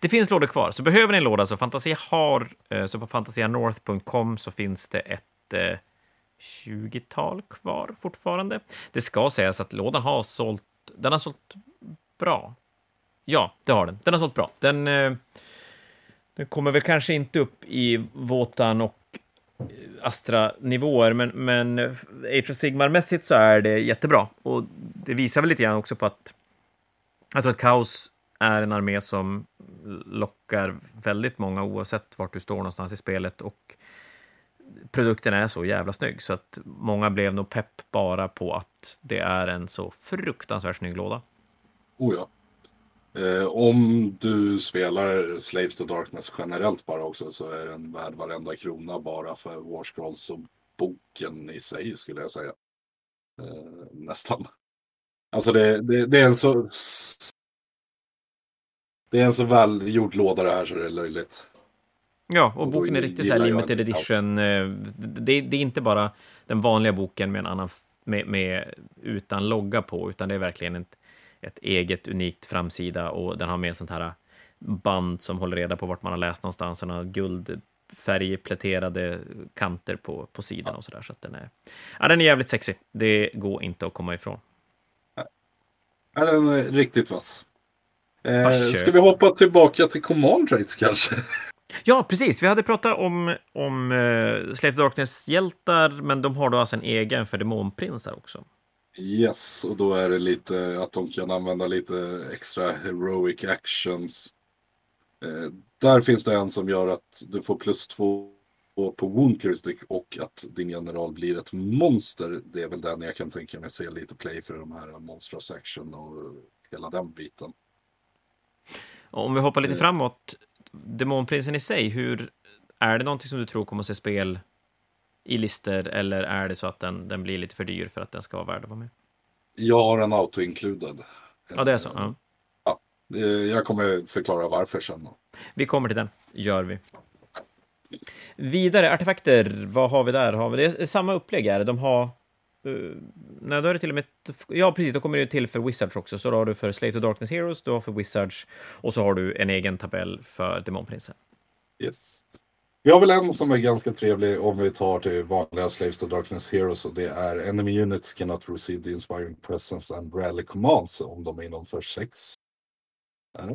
Det finns lådor kvar, så behöver ni en låda så Fantasia har, eh, så på fantasianorth.com så finns det ett eh, 20-tal kvar fortfarande. Det ska sägas att lådan har sålt, den har sålt bra. Ja, det har den. Den har sålt bra. Den, eh, den kommer väl kanske inte upp i Våtan och eh, Astra-nivåer, men, men eh, Age of Sigmar-mässigt så är det jättebra. Och det visar väl lite grann också på att jag tror att Kaos är en armé som lockar väldigt många oavsett vart du står någonstans i spelet och produkten är så jävla snygg så att många blev nog pepp bara på att det är en så fruktansvärt snygg låda. Oh ja. Eh, om du spelar Slaves to Darkness generellt bara också så är den värd varenda krona bara för War Scrolls och boken i sig skulle jag säga. Eh, nästan. Alltså det, det, det, är en så... Det är en så välgjord låda det här så det är löjligt. Ja, och boken är riktigt så här limited edition. Eh, det, det, är inte bara den vanliga boken med en annan med, med, utan logga på, utan det är verkligen ett, ett eget unikt framsida och den har med sånt här band som håller reda på vart man har läst någonstans, och guldfärgpläterade kanter på, på sidan och så där. Så att den är, ja, den är jävligt sexig. Det går inte att komma ifrån. Ja, den är riktigt vass. Eh, ska vi hoppa tillbaka till Command Rates kanske? Ja, precis. Vi hade pratat om, om uh, Slave Darkness-hjältar, men de har då alltså en egen för demonprinsar också. Yes, och då är det lite att de kan använda lite extra heroic actions. Eh, där finns det en som gör att du får plus två på Wound Characteristic och att din general blir ett monster. Det är väl den jag kan tänka mig se lite play för de här Monstrous Action och hela den biten. Om vi hoppar lite eh. framåt, Demonprinsen i sig, hur, är det någonting som du tror kommer att se spel i lister eller är det så att den, den blir lite för dyr för att den ska vara värd att vara med? Jag har en auto-included. Ja, det är så? Ja. ja. Jag kommer förklara varför sen. Vi kommer till den, gör vi. Vidare, artefakter, vad har vi där? Har vi det är samma upplägg är det. De har Eh, nej, då är det till och med... Ja, precis, då kommer det till för Wizards också. Så då har du för Slate of Darkness Heroes, du har för Wizards och så har du en egen tabell för Demonprinsen. Yes. Vi har väl en som är ganska trevlig om vi tar till vanliga Slaves to Darkness Heroes och det är Enemy Units cannot receive the inspiring presence and rally commands om de är inom för sex. Eh.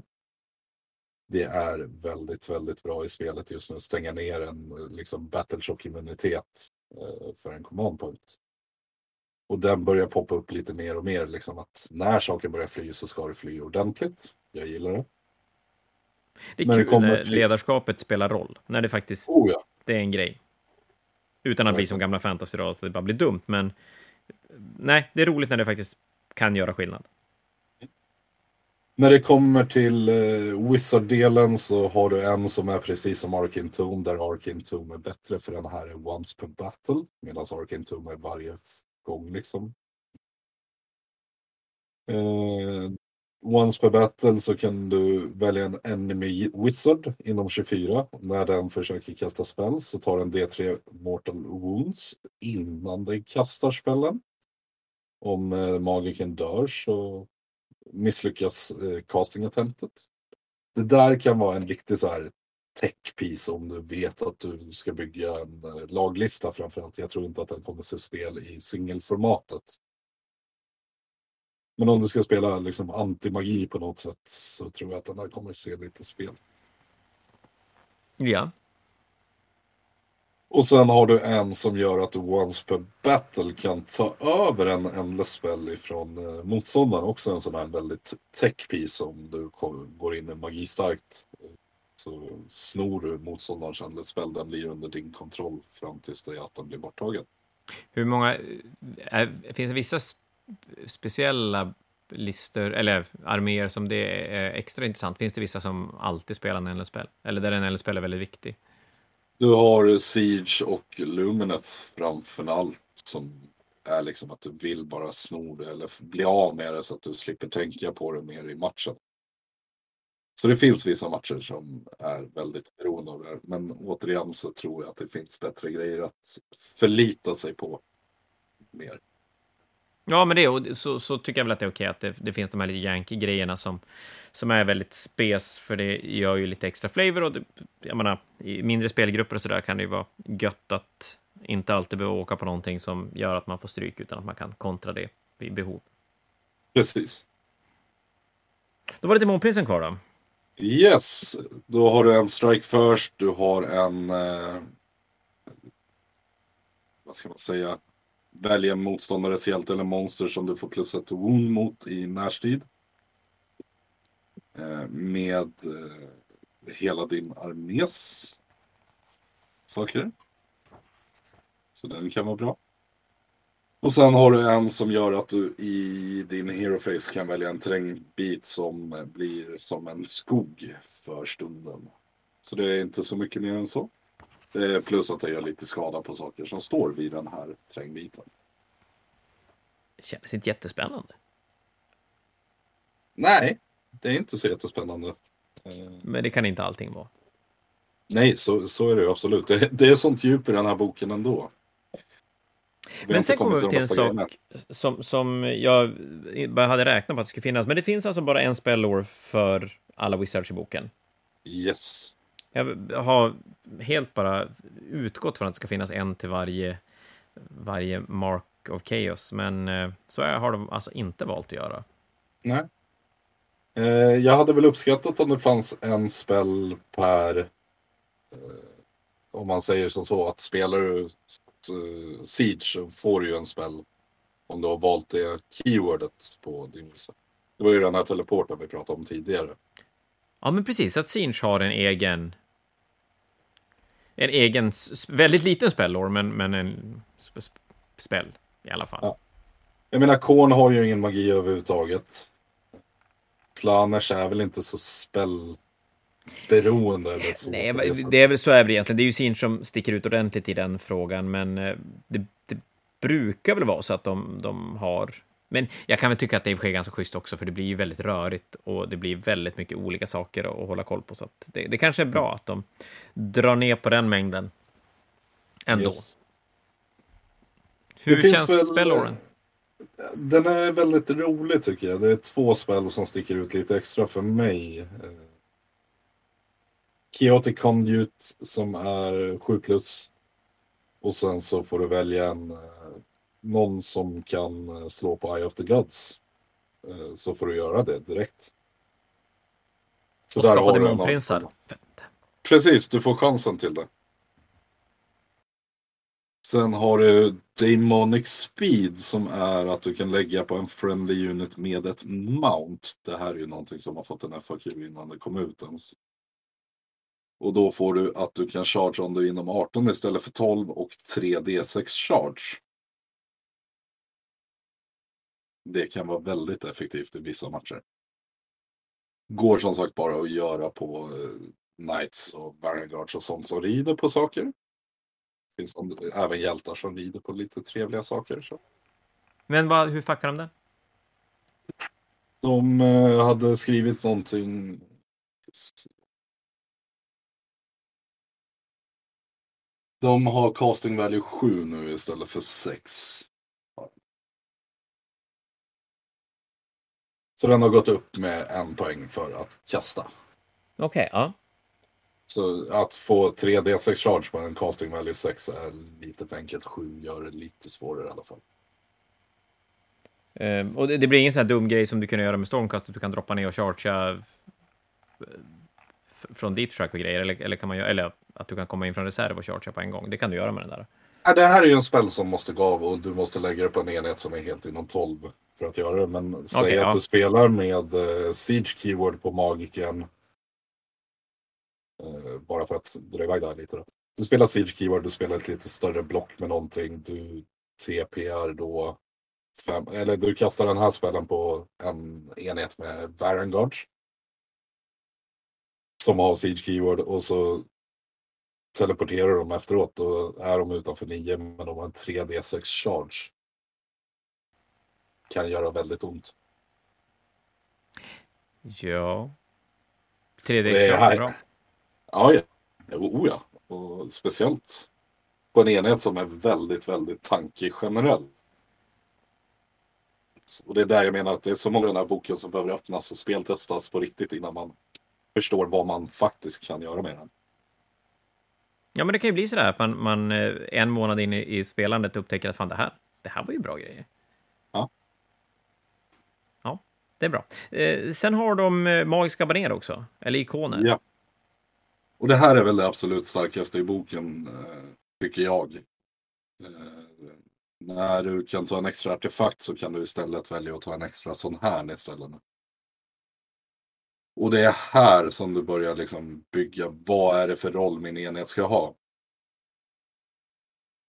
det är väldigt, väldigt bra i spelet just nu. Stänga ner en liksom battleshock-immunitet eh, för en command point. Och den börjar poppa upp lite mer och mer. Liksom att när saker börjar fly så ska det fly ordentligt. Jag gillar det. Det är när kul det när till... ledarskapet spelar roll. När det faktiskt oh, ja. det är en grej. Utan att bli som gamla fantasy så det bara blir dumt. Men nej, det är roligt när det faktiskt kan göra skillnad. När det kommer till eh, Wizard-delen så har du en som är precis som Arkin Tome där Arkin Tome är bättre för den här är once per battle medan Arkin Tome är varje gång liksom. Eh, once per battle så kan du välja en enemy wizard inom 24. När den försöker kasta spel så tar den D3 mortal wounds innan den kastar spellen. Om eh, magiken dör så misslyckas eh, casting-attemptet. Det där kan vara en riktig så här tech-piece om du vet att du ska bygga en eh, laglista framförallt. Jag tror inte att den kommer se spel i singelformatet. Men om du ska spela liksom anti-magi på något sätt så tror jag att den här kommer se lite spel. Ja. Och sen har du en som gör att du once per battle kan ta över en endless spell ifrån eh, motståndaren. Också en sån här väldigt tech piece om du går in i magistarkt. Så snor du motståndarens endless spell, den blir under din kontroll fram tills det att den blir borttagen. Hur många, är, finns det vissa speciella listor, eller arméer som det är extra intressant? Finns det vissa som alltid spelar en spell? Eller där en spell är väldigt viktig? Du har Siege och Lumineth framför allt som är liksom att du vill bara sno det eller bli av med det så att du slipper tänka på det mer i matchen. Så det finns vissa matcher som är väldigt beroende av det här. Men återigen så tror jag att det finns bättre grejer att förlita sig på mer. Ja, men det, och så, så tycker jag väl att det är okej att det, det finns de här lite yankee-grejerna som, som är väldigt spes, för det gör ju lite extra flavor och det, jag menar, i mindre spelgrupper och sådär kan det ju vara gött att inte alltid behöva åka på någonting som gör att man får stryk, utan att man kan kontra det vid behov. Precis. Då var det Demonprinsen kvar då. Yes, då har du en strike först, du har en... Eh, vad ska man säga? Välja motståndares hjälte eller monster som du får plus ett wound mot i närstrid. Eh, med eh, hela din armés saker. Så den kan vara bra. Och sen har du en som gör att du i din hero face kan välja en terrängbit som blir som en skog för stunden. Så det är inte så mycket mer än så. Är plus att det gör lite skada på saker som står vid den här terrängbiten. Det känns inte jättespännande. Nej, det är inte så jättespännande. Men det kan inte allting vara. Nej, så, så är det absolut. Det, det är sånt djup i den här boken ändå. Men sen kommer vi till en sak som, som jag bara hade räknat på att det skulle finnas. Men det finns alltså bara en spellår för alla wizards i boken. Yes. Jag har helt bara utgått från att det ska finnas en till varje, varje Mark of Chaos, men eh, så har de alltså inte valt att göra. Nej. Eh, jag hade väl uppskattat om det fanns en spel per... Eh, om man säger som så, att spelar du Siege så får du ju en spel om du har valt det keywordet på din visa. Det var ju den här teleporten vi pratade om tidigare. Ja, men precis, att Siege har en egen... En egen, väldigt liten spellår, men, men en spel i alla fall. Ja. Jag menar, Korn har ju ingen magi överhuvudtaget. Klaners är väl inte så spellberoende eller så. Nej, det är väl så är det egentligen. Det är ju Sinch som sticker ut ordentligt i den frågan, men eh, det, det brukar väl vara så att de, de har men jag kan väl tycka att det är ganska schysst också, för det blir ju väldigt rörigt och det blir väldigt mycket olika saker att hålla koll på. Så det, det kanske är bra att de drar ner på den mängden ändå. Yes. Hur känns väl, spelåren? Den är väldigt rolig tycker jag. Det är två spel som sticker ut lite extra för mig. Eh, Chaotic Conduit som är 7 plus. Och sen så får du välja en, eh, någon som kan eh, slå på Eye of the Gods. Så får du göra det direkt. Så och där skapa demonprinsar. Precis, du får chansen till det. Sen har du Demonic Speed som är att du kan lägga på en friendly unit med ett mount. Det här är ju någonting som har fått en FAQ innan det kom ut ens. Och då får du att du kan charge om du är inom 18 istället för 12 och 3D6 charge. Det kan vara väldigt effektivt i vissa matcher. Går som sagt bara att göra på eh, Knights och Vanguards och sånt som rider på saker. Det finns även hjältar som rider på lite trevliga saker. Så. Men vad, hur fuckar de det? De eh, hade skrivit någonting. De har casting value 7 nu istället för 6. Så den har gått upp med en poäng för att kasta. Okej, ja. Så att få 3D6 charge på en casting value 6 är lite för enkelt. 7 gör det lite svårare i alla fall. Ehm, och det, det blir ingen sån här dum grej som du kunde göra med Stormcast, att du kan droppa ner och chargea eh, från deep strike och grejer, eller, eller, kan man göra, eller att du kan komma in från reserv och chargea på en gång. Det kan du göra med den där. Ja, det här är ju en spel som måste gå av och du måste lägga det på en enhet som är helt inom 12 för att göra det. Men säg Okej, att ja. du spelar med eh, Siege Keyword på Magiken. Eh, bara för att dra iväg det här lite då. Du spelar Siege Keyword, du spelar ett lite större block med någonting. Du TPR då. Fem, eller du kastar den här spelen på en enhet med Varanguards. Som har Siege Keyword och så teleporterar de efteråt och är de utanför 9 men de har en 3D6 charge. Kan göra väldigt ont. Ja. 3D Det är är här- bra. Ja, ja. Oh, ja. Och speciellt på en enhet som är väldigt, väldigt tankig generellt. Och det är där jag menar att det är så många i den här boken som behöver öppnas och speltestas på riktigt innan man förstår vad man faktiskt kan göra med den. Ja, men det kan ju bli sådär att man, man eh, en månad in i, i spelandet upptäcker att fan, det här, det här var ju bra grejer. Ja. Ja, det är bra. Eh, sen har de eh, magiska baner också, eller ikoner. Ja. Och det här är väl det absolut starkaste i boken, tycker jag. Eh, när du kan ta en extra artefakt så kan du istället välja att ta en extra sån här istället. Och det är här som du börjar liksom bygga, vad är det för roll min enhet ska ha?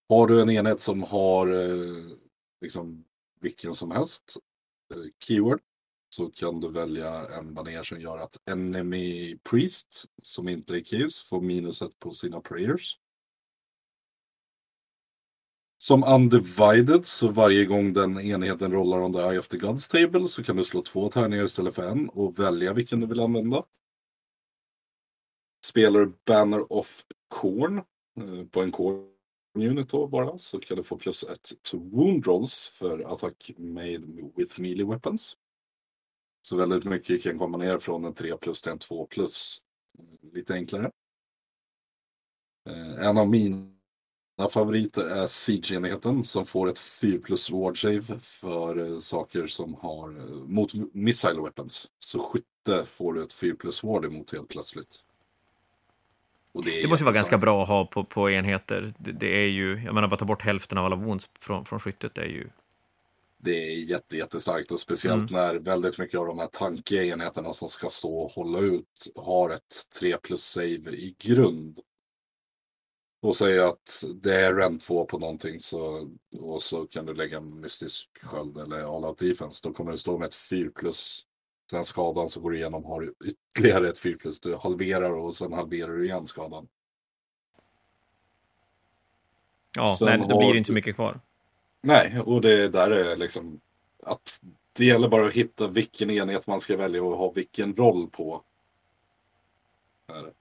Har du en enhet som har eh, liksom vilken som helst eh, keyword så kan du välja en baner som gör att Enemy Priest, som inte är Keys, får minus ett på sina prayers. Som Undivided, så varje gång den enheten rollar on the Eye of the Gods Table så kan du slå två tärningar istället för en och välja vilken du vill använda. Spelar du Banner of Corn eh, på en Corn unit då bara så kan du få plus ett to wound rolls för attack made with melee weapons. Så väldigt mycket kan komma ner från en 3 plus till en 2 plus. Eh, lite enklare. Eh, en av mina favoriter är Siege-enheten som får ett 4 plus ward save för eh, saker som har eh, mot missile weapons. Så skytte får du ett 4 plus ward emot helt plötsligt. Och är Det måste vara ganska bra att ha på, på enheter. Det, det är ju, jag menar, bara ta bort hälften av alla wounds från, från skyttet är ju... Det är jätte, jättestarkt och speciellt Mm. när väldigt mycket av de här tankiga enheterna som ska stå och hålla ut har ett 3 plus save i grund. Och säga att det är rent 2 på någonting så, och så kan du lägga en mystisk sköld eller all out defense. Då kommer du stå med ett 4 plus. Sen skadan så går du igenom har du ytterligare ett 4 plus. Du halverar och sen halverar du igen skadan. Ja, Sen nej, då har blir det inte mycket kvar. Nej, och det där är liksom att det gäller bara att hitta vilken enhet man ska välja och ha vilken roll på. Är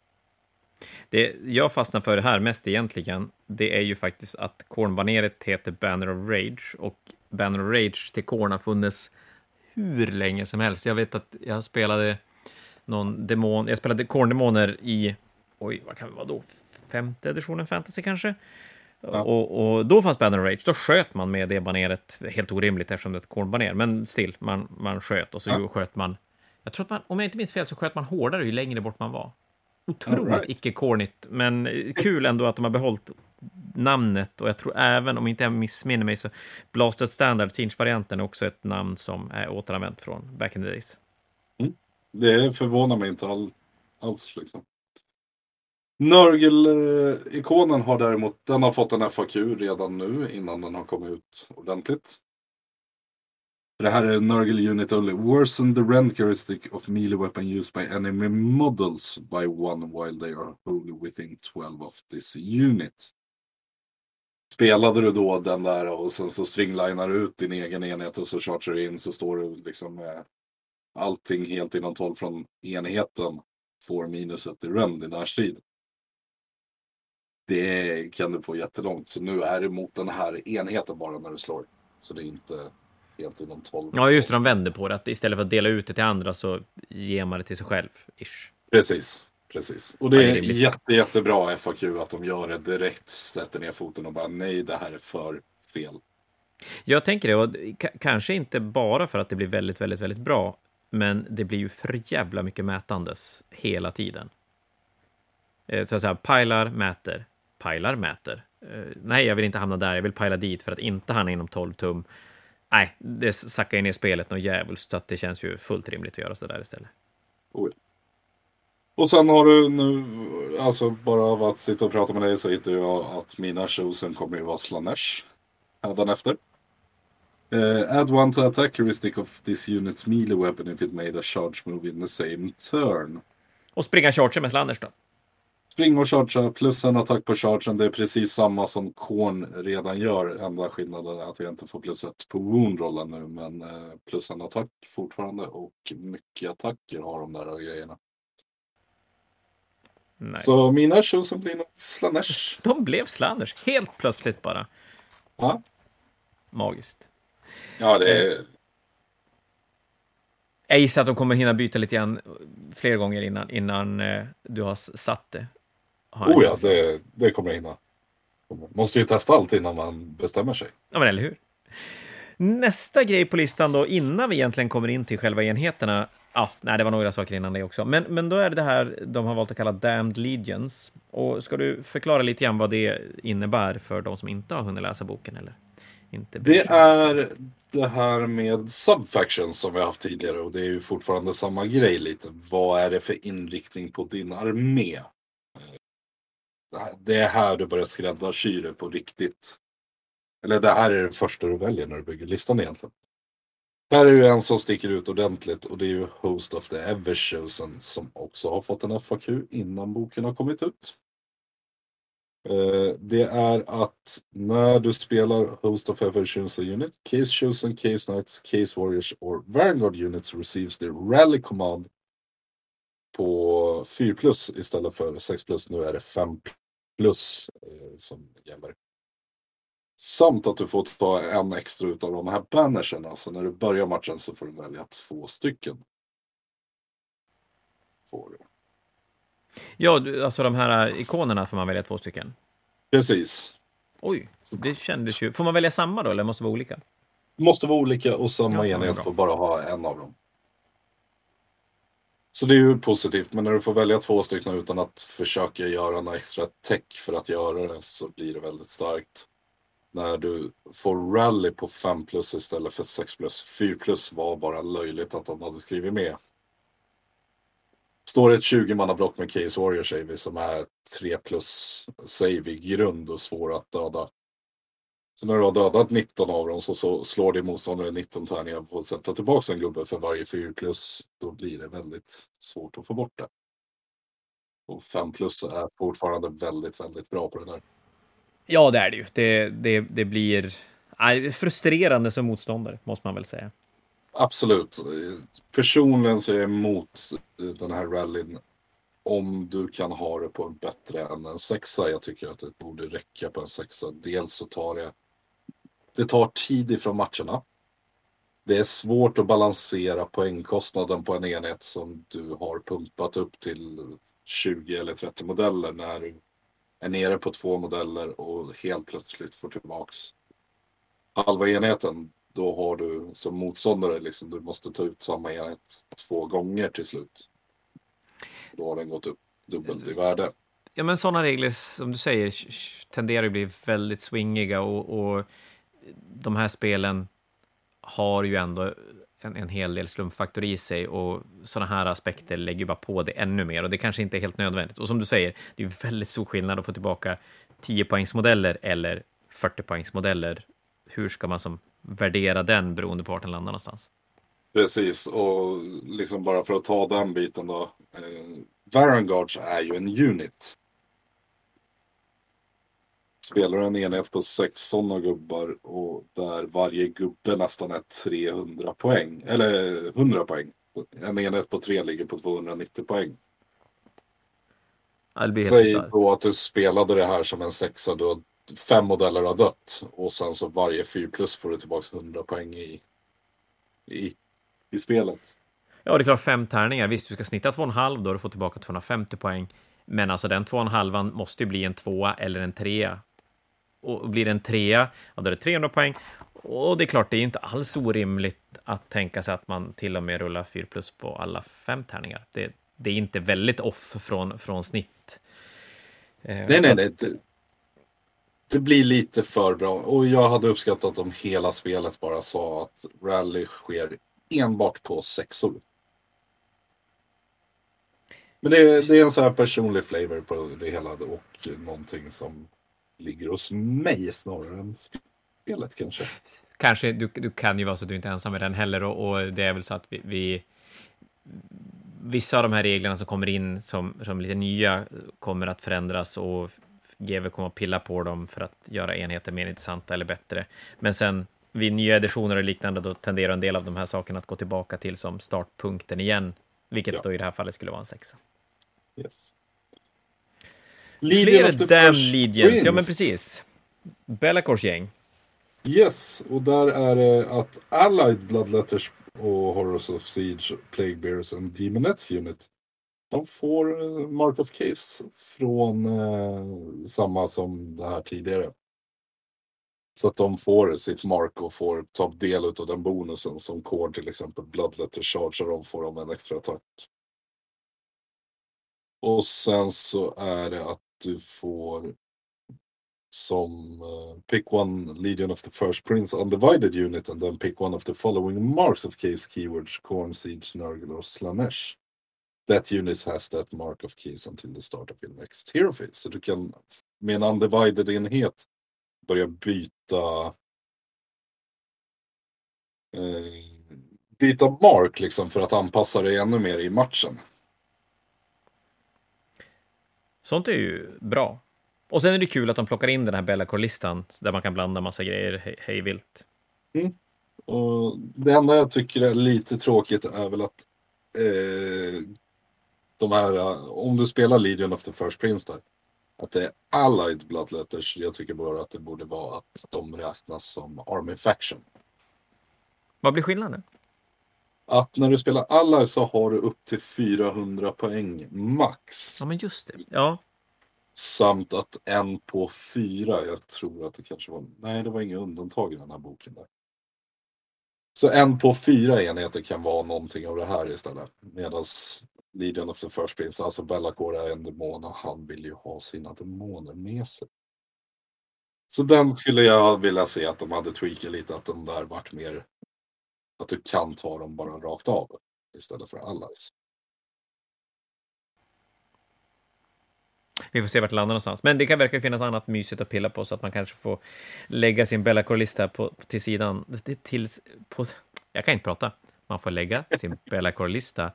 det. Jag fastnar för det här mest egentligen, det är ju faktiskt att Kornbaneret heter Banner of Rage och Banner of Rage till Korn har funnits hur länge som helst. Jag vet att jag spelade någon demon, jag spelade Korndemoner i, oj, vad kan det vara då? Femte editionen fantasy kanske? Ja. Och, och då fanns Banner of Rage, då sköt man med det baneret, helt orimligt eftersom det är ett kornbaner, men still, man, man sköt och så Ja. sköt man Jag tror att man, om jag inte minns fel så sköt man hårdare ju längre bort man var. Otroligt right. icke-cornigt, men kul ändå att de har behållit namnet och jag tror även, om inte jag missminner mig, så Blasted Standard, Sinch-varianten, är också ett namn som är återanvänt från back in the days. Det förvånar mig inte all, alls liksom. Nörgel-ikonen har däremot, den har fått en FAQ redan nu innan den har kommit ut ordentligt. Det här är Nurgle Unit Only. Worsen the rend characteristic of melee weapon used by enemy models by one while they are wholly within 12 of this unit. Spelade du då den där och sen så stringlinar du ut din egen enhet och så chargear du in så står du liksom med allting helt inom 12 från enheten får minuset i rend i närstrid. Det kan du få jättelångt. Så nu är det mot den här enheten bara när du slår. Så det är inte helt inom 12. Ja, just det, de vänder på det. Att istället för att dela ut det till andra så ger man det till sig själv. Ish. Precis. Precis. Och det Ja, det är jätte, jättebra FAQ att de gör det direkt, sätter ner foten och bara nej, det här är för fel. Jag tänker det, och k- kanske inte bara för att det blir väldigt, väldigt, väldigt bra, men det blir ju för jävla mycket mätandes hela tiden. Eh, Så att säga, pilar, mäter, pilar, mäter. Eh, Nej, jag vill inte hamna där, jag vill pila dit för att inte hamna inom 12 tum. Nej, det sackar ju ner spelet något djävulskt, så att det känns ju fullt rimligt att göra så där istället. Och sen har du nu, alltså bara av att sitta och prata med dig så hittar jag att mina chosen kommer ju vara Slanesh. Hädanefter. Uh, add one to attack heuristic of this unit's melee weapon if it made a charge move in the same turn. Och springa charger med Slanders då. Spring och chargea plus en attack på chargen. Det är precis samma som Korn redan gör. Enda skillnaden är att jag inte får plus ett på woundrollen nu. Men eh, plus en attack fortfarande. Och mycket attacker har de där grejerna. Nej. Så mina chosen blir nog Slanesh. De blev Slanders, helt plötsligt bara. Ja. Magiskt. Ja, det är... Jag gissar att de kommer hinna byta lite grann fler gånger innan, innan eh, du har satt det. Oh ja, det, det kommer jag hinna. Måste ju testa allt innan man bestämmer sig. Ja, men eller hur? Nästa grej på listan då, innan vi egentligen kommer in till själva enheterna. Ja, nej, det var några saker innan det också. Men, men då är det det här de har valt att kalla Damned Legions. Och ska du förklara lite grann vad det innebär för de som inte har hunnit läsa boken eller inte Det är det här med subfactions som vi har haft tidigare och det är ju fortfarande samma grej lite. Vad är det för inriktning på din armé? Det är här du börjar skräddarsy det på riktigt. Eller det här är det första du väljer när du bygger listan egentligen. Här är ju en som sticker ut ordentligt och det är ju Host of the Everchosen som också har fått en FAQ innan boken har kommit ut. Eh, det är att när du spelar Host of Ever Chosen Unit, Case Chosen, Case Knights, Case Warriors or Vanguard Units receives the Rally Command på 4 plus istället för 6 plus. Nu är det 5 plus eh, som gäller. Samt att du får ta en extra utav de här bannersen. Alltså när du börjar matchen så får du välja två stycken. Får du. Ja, du- alltså de här ikonerna får man välja två stycken. Precis. Oj, det kändes ju... Får man välja samma då, eller måste det vara olika? Måste vara olika och samma Ja, enhet får bara ha en av dem. Så det är ju positivt, men när du får välja två stycken utan att försöka göra några extra tech för att göra det så blir det väldigt starkt. När du får rally på 5 plus istället för 6 plus. 4 plus var bara löjligt att de hade skrivit med. Står det ett 20-mannablock med Case Warrior säger vi som är 3 plus säger i grund och svår att döda. Så när du har dödat 19 av dem så, så slår din motståndare 19 tärningar på att sätta tillbaka en gubbe för varje 4 plus. Då blir det väldigt svårt att få bort det. Och 5 plus är fortfarande väldigt, väldigt bra på det där. Ja, det är det ju. Det, det, det blir frustrerande som motståndare, måste man väl säga. Absolut. Personligen så är jag emot den här rallyn om du kan ha det på en bättre än en sexa. Jag tycker att det borde räcka på en sexa. Dels så tar det det tar tid ifrån matcherna. Det är svårt att balansera poängkostnaden på en enhet som du har pumpat upp till 20 eller 30 modeller när du är nere på två modeller och helt plötsligt får tillbaks halva enheten. då har du som motståndare liksom, du måste ta ut samma enhet två gånger till slut. Då har den gått upp dubbelt i värde. Ja, men sådana regler, som du säger, tenderar att bli väldigt swingiga och, och de här spelen har ju ändå en, en hel del slumpfaktor i sig och sådana här aspekter lägger bara på det ännu mer och det kanske inte är helt nödvändigt. Och som du säger, det är ju väldigt stor skillnad att få tillbaka 10-poängsmodeller eller 40-poängsmodeller. Hur ska man som värdera den beroende på vart den landar någonstans? Precis, och liksom bara för att ta den biten då. Eh, Varangards är ju en unit. Spelar en enhet på sex sådana gubbar och där varje gubbe nästan är 300 poäng. Eller 100 poäng. En enhet på tre ligger på 290 poäng. Säg då att du spelade det här som en sexa. Du har fem modeller har dött. Och sen så varje 4 plus får du tillbaka 100 poäng i, i, i spelet. Ja, det är klart fem tärningar. Visst, du ska snitta 2,5 då du fått tillbaka 250 poäng. Men alltså den 2,5 måste ju bli en tvåa eller en trea. Och blir en trea, ja, då är det 300 poäng. Och det är klart, det är inte alls orimligt att tänka sig att man till och med rullar 4 plus på alla fem tärningar. Det, det är inte väldigt off från, från snitt. Eh, nej, nej, nej. Det, det, blir lite för bra. Och jag hade uppskattat om hela spelet bara sa att rally sker enbart på sexor. Men det är, det är en så här personlig flavor på det hela och någonting som ligger hos mig snarare än spelet kanske. Kanske, du, du kan ju vara så att du inte är ensam med den heller och, och det är väl så att vi, vi vissa av de här reglerna som kommer in som, som lite nya kommer att förändras och GW kommer att pilla på dem för att göra enheter mer intressanta eller bättre. Men sen vid nya editioner och liknande, då tenderar en del av de här sakerna att gå tillbaka till som startpunkten igen, vilket ja. då i det här fallet skulle vara en sexa. Yes. Legion Fler damn Legions, ja men precis. Bellacors gäng. Yes, och där är det att Allied Bloodletters och Horrors of Siege, Plague Bears and Demonettes Unit. De får eh, Mark of Case från eh, samma som det här tidigare. Så att de får sitt mark och får ta del av den bonusen som Core till exempel Bloodletter chargear dem får de en extra attack. Och sen så är det att du får som uh, pick one Legion of the First Prince Undivided Unit and then pick one of the following marks of case keywords Corn, Siege, Nurgle or Slanesh. That unit has that mark of keys until the start of your next hero phase. Så du kan med en undivided enhet börja byta eh, byta mark liksom för att anpassa dig ännu mer i matchen. Sånt är ju bra. Och sen är det kul att de plockar in den här Bellacore-listan där man kan blanda massa grejer hej vilt. Mm. Och det enda jag tycker är lite tråkigt är väl att eh, de här, om du spelar Legion of the First Prince där, att det är Allied Bloodletters. Jag tycker bara att det borde vara att de räknas som Army Faction. Vad blir skillnaden? Att när du spelar Allied så har du upp till 400 poäng max. Ja, men just det. Ja. Samt att en på fyra, jag tror att det kanske var, nej det var inga undantag i den här boken. där. Så en på fyra enheter kan vara någonting av det här istället. Medan Legion of the First Prince, alltså Bellacore är en demon och han vill ju ha sina demoner med sig. Så den skulle jag vilja se att de hade tweakat lite, att den där vart mer att du kan ta dem bara rakt av istället för allies. Vi får se vart det landar någonstans. Men det kan verka finnas annat mysigt att pilla på så att man kanske får lägga sin Bellacore-lista till sidan. Tills, på, jag kan inte prata. Man får lägga sin Bellacore-lista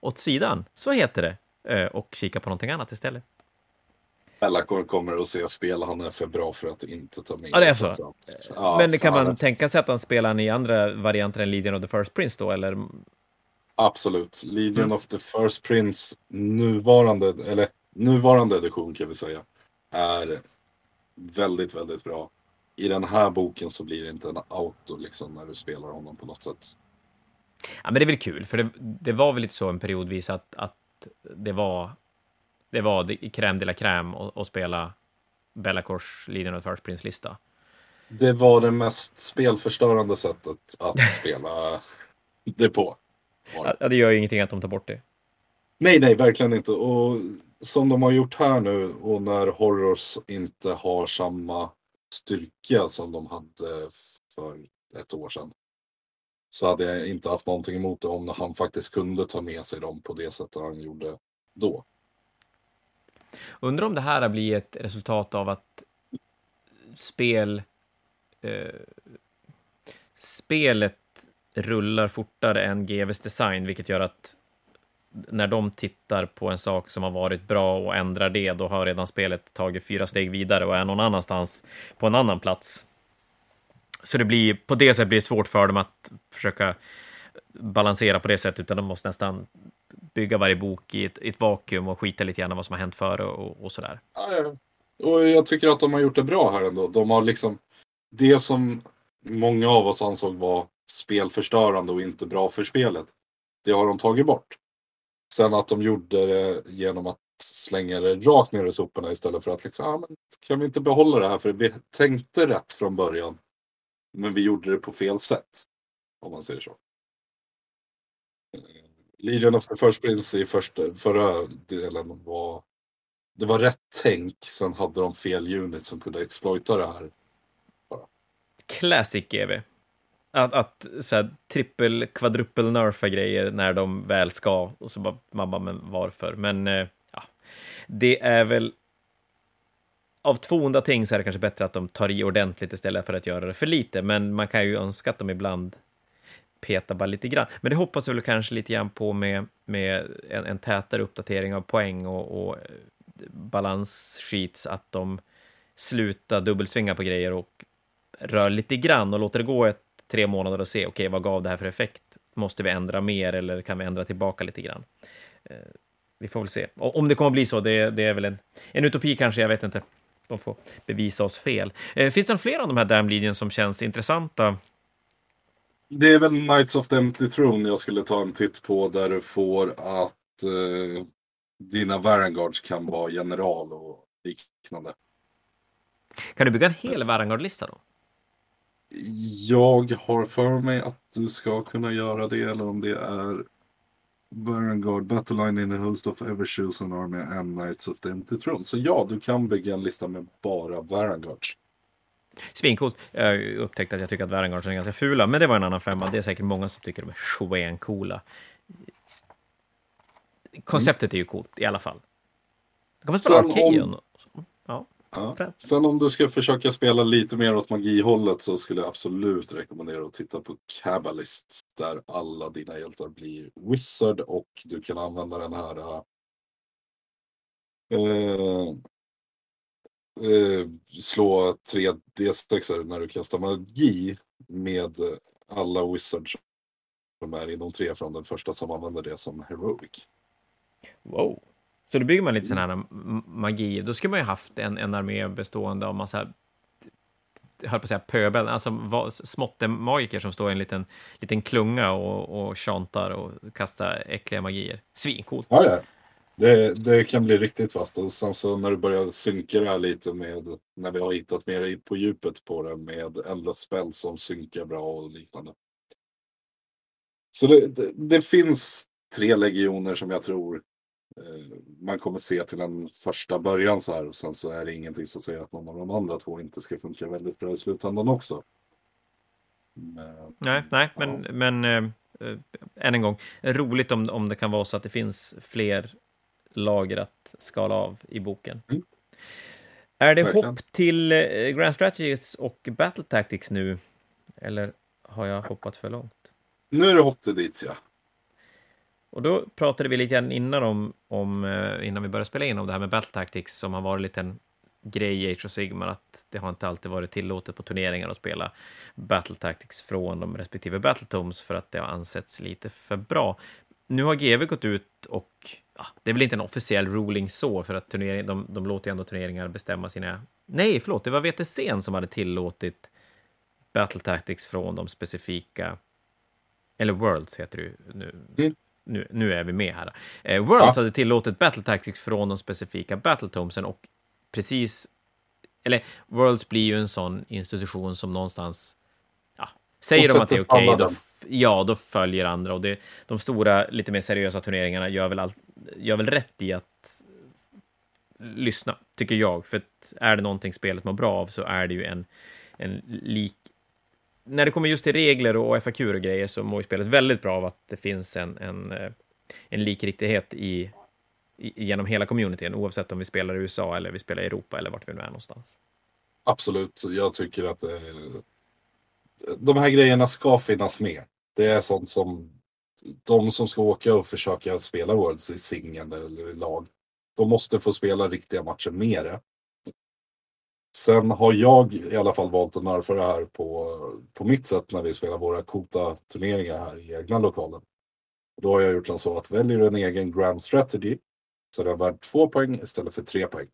åt sidan, så heter det, eh, och kika på någonting annat istället. Bellacore kommer att se spel, han är för bra för att inte ta med. Ja, det är så. Ja, Men kan man tänka sig att han spelar i andra varianter än Legion of the First Prince då, eller? Absolut. Legion mm. of the First Prince, nuvarande, eller nuvarande edition kan vi säga, är väldigt, väldigt bra. I den här boken så blir det inte en auto liksom när du spelar honom på något sätt. Ja, men det är väl kul, för det, det var väl lite så en periodvis att, att det var det var crème de la crème att spela Bellacors of First Prince-lista. Det var det mest spelförstörande sättet att spela det på. Ja, det gör ju ingenting att de tar bort det. Nej, nej, verkligen inte. Och som de har gjort här nu och när Horrors inte har samma styrka som de hade för ett år sedan. Så hade jag inte haft någonting emot det om han faktiskt kunde ta med sig dem på det sättet han gjorde då. Undrar om det här blir ett resultat av att spel... Eh, spelet rullar fortare än GVs design, vilket gör att när de tittar på en sak som har varit bra och ändrar det, då har redan spelet tagit fyra steg vidare och är någon annanstans på en annan plats. Så det blir, på det sättet blir det svårt för dem att försöka balansera på det sättet, utan de måste nästan bygga varje bok i ett, i ett vakuum och skita lite grann vad som har hänt före och, och sådär. Ja. Och jag tycker att de har gjort det bra här ändå. De har liksom det som många av oss ansåg var spelförstörande och inte bra för spelet. Det har de tagit bort. Sen att de gjorde det genom att slänga det rakt ner i soporna istället för att liksom, ah, men kan vi inte behålla det här för vi tänkte rätt från början. Men vi gjorde det på fel sätt. Om man säger så. Eh, Legion of the First Prince i första, förra delen var det var rätt tänk. Sen hade de fel unit som kunde exploita det här. Bara. Classic GV. Att, att så här, trippel, kvadrupel nerfa grejer när de väl ska. Och så bara, man bara, men varför? Men eh, ja, det är väl... Av två onda ting så är det kanske bättre att de tar i ordentligt istället för att göra det för lite. Men man kan ju önska att de ibland peta bara lite grann. Men det hoppas jag väl kanske lite grann på med, med en, en tätare uppdatering av poäng och, och eh, balanssheets, att de slutar dubbelsvinga på grejer och rör lite grann och låter det gå ett, tre månader och se, okej, okay, vad gav det här för effekt? Måste vi ändra mer eller kan vi ändra tillbaka lite grann? Eh, vi får väl se. Och om det kommer att bli så, det, det är väl en, en utopi kanske, jag vet inte. De får bevisa oss fel. Eh, finns det fler av de här Damn Legion som känns intressanta? Det är väl Knights of the Empty Throne jag skulle ta en titt på där du får att eh, dina Varangards kan vara general och liknande. Kan du bygga en hel Varangard-lista då? Jag har för mig att du ska kunna göra det, eller om det är Varangard, Battleline in a host of ever chosen army and Knights of the Empty Throne. Så ja, du kan bygga en lista med bara Varangards. Svincoolt. Jag upptäckte att jag tycker att Varangards är ganska fula, men det var en annan femma. Det är säkert många som tycker de är svencoola konceptet är ju coolt i alla fall. Kan man spela. Om... Ja. Ja. Sen om du ska försöka spela lite mer åt magihållet så skulle jag absolut rekommendera att titta på Cabalist. Där alla dina hjältar blir Wizard och du kan använda den här uh, uh, slå 3 D6 när du kastar magi med alla Wizards som är inom tre från den första som använder det som Heroic. Wow. Så då bygger man lite sån här magi. Då skulle man ju haft en, en armé bestående av massa höll på att säga pöbel, alltså småttemagiker som står i en liten, liten klunga och, och tjantar och kastar äckliga magier. Svincoolt! Ja, ja. Det, det kan bli riktigt vasst. Och sen så när du börjar synka det här lite med, när vi har hittat mer på djupet på det med Endless Spell som synkar bra och liknande. Så det, det, det finns tre legioner som jag tror Eh, man kommer se till en första början så här och sen så är det ingenting som säger att någon av de andra två inte ska funka väldigt bra i slutändan också. Men, nej, nej, ja. men, men äh, än en gång, roligt om, om det kan vara så att det finns fler lager att skala av i boken. Mm. Är det Verkligen. hopp till Grand Strategies och Battle Tactics nu? Eller har jag hoppat för långt? Nu är det hopp till dit, ja. Och då pratade vi lite grann innan om, om eh, innan vi började spela in om det här med Battle Tactics som har varit en grej i Age of Sigmar, att det har inte alltid varit tillåtet på turneringar att spela Battle Tactics från de respektive Battletomes för att det har ansetts lite för bra. Nu har GW gått ut och ja, det är väl inte en officiell ruling så, för att turnering, de, de låter ju ändå turneringar bestämma sina... Nej, förlåt, det var VTC som hade tillåtit Battle Tactics från de specifika... Eller Worlds heter det ju nu. Mm nu, nu är vi med här. Eh, Worlds ja. hade tillåtit Battle Tactics från de specifika Battletomesen och precis eller Worlds blir ju en sån institution som någonstans säger de att det är okej, okay, då, ja, då följer andra. Och det, de stora, lite mer seriösa turneringarna gör väl, all, gör väl rätt i att lyssna, tycker jag, för att är det någonting spelet mår bra av så är det ju en, en lik när det kommer just till regler och FAQ och grejer så mår ju spelet väldigt bra av att det finns en, en, eh, en likriktighet i, i, genom hela communityn, oavsett om vi spelar i USA eller vi spelar i Europa eller vart vi nu är någonstans. Absolut, jag tycker att eh, de här grejerna ska finnas med. Det är sånt som de som ska åka och försöka spela Worlds i singel eller i lag, de måste få spela riktiga matcher med det. Sen har jag i alla fall valt att nerfa det här på, på mitt sätt när vi spelar våra Kota-turneringar här i egna lokalen. Då har jag gjort som så att väljer du en egen Grand Strategy så är den värd två poäng istället för tre poäng.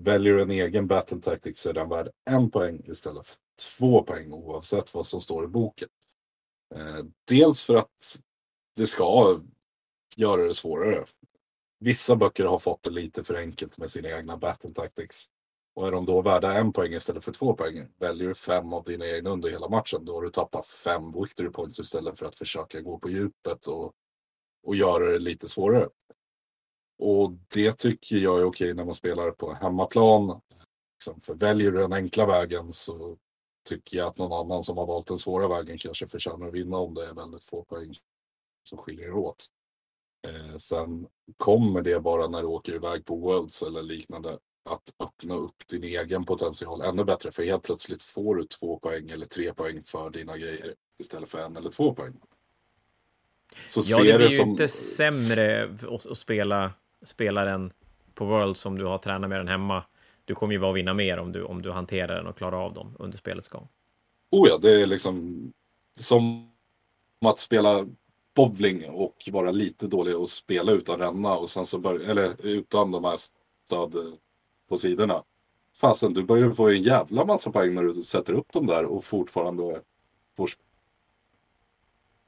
Väljer du en egen Battle Tactic så är den värd en poäng istället för två poäng oavsett vad som står i boken. Eh, dels för att det ska göra det svårare. Vissa böcker har fått det lite för enkelt med sina egna Battle Tactics. Och är de då värda en poäng istället för två poäng, väljer du fem av dina egna under hela matchen, då har du tappat fem victory points istället för att försöka gå på djupet och, och göra det lite svårare. Och det tycker jag är okej när man spelar på hemmaplan. Liksom, för väljer du den enkla vägen så tycker jag att någon annan som har valt den svåra vägen kanske förtjänar att vinna om det är väldigt få poäng som skiljer er åt. Eh, sen kommer det bara när du åker iväg på Worlds eller liknande att öppna upp din egen potential ännu bättre. För helt plötsligt får du två poäng eller tre poäng för dina grejer istället för en eller två poäng. Så ja, det blir det ju som... inte sämre att spela, spelar den på World som du har tränat med den hemma. Du kommer ju bara vinna mer om du, om du hanterar den och klarar av dem under spelets gång. Oh ja, det är liksom som att spela bowling och vara lite dålig och spela utan ränna och sen så börja, eller utan de här stöd eh, på sidorna. Fasen, du börjar få en jävla massa poäng när du sätter upp dem där och fortfarande får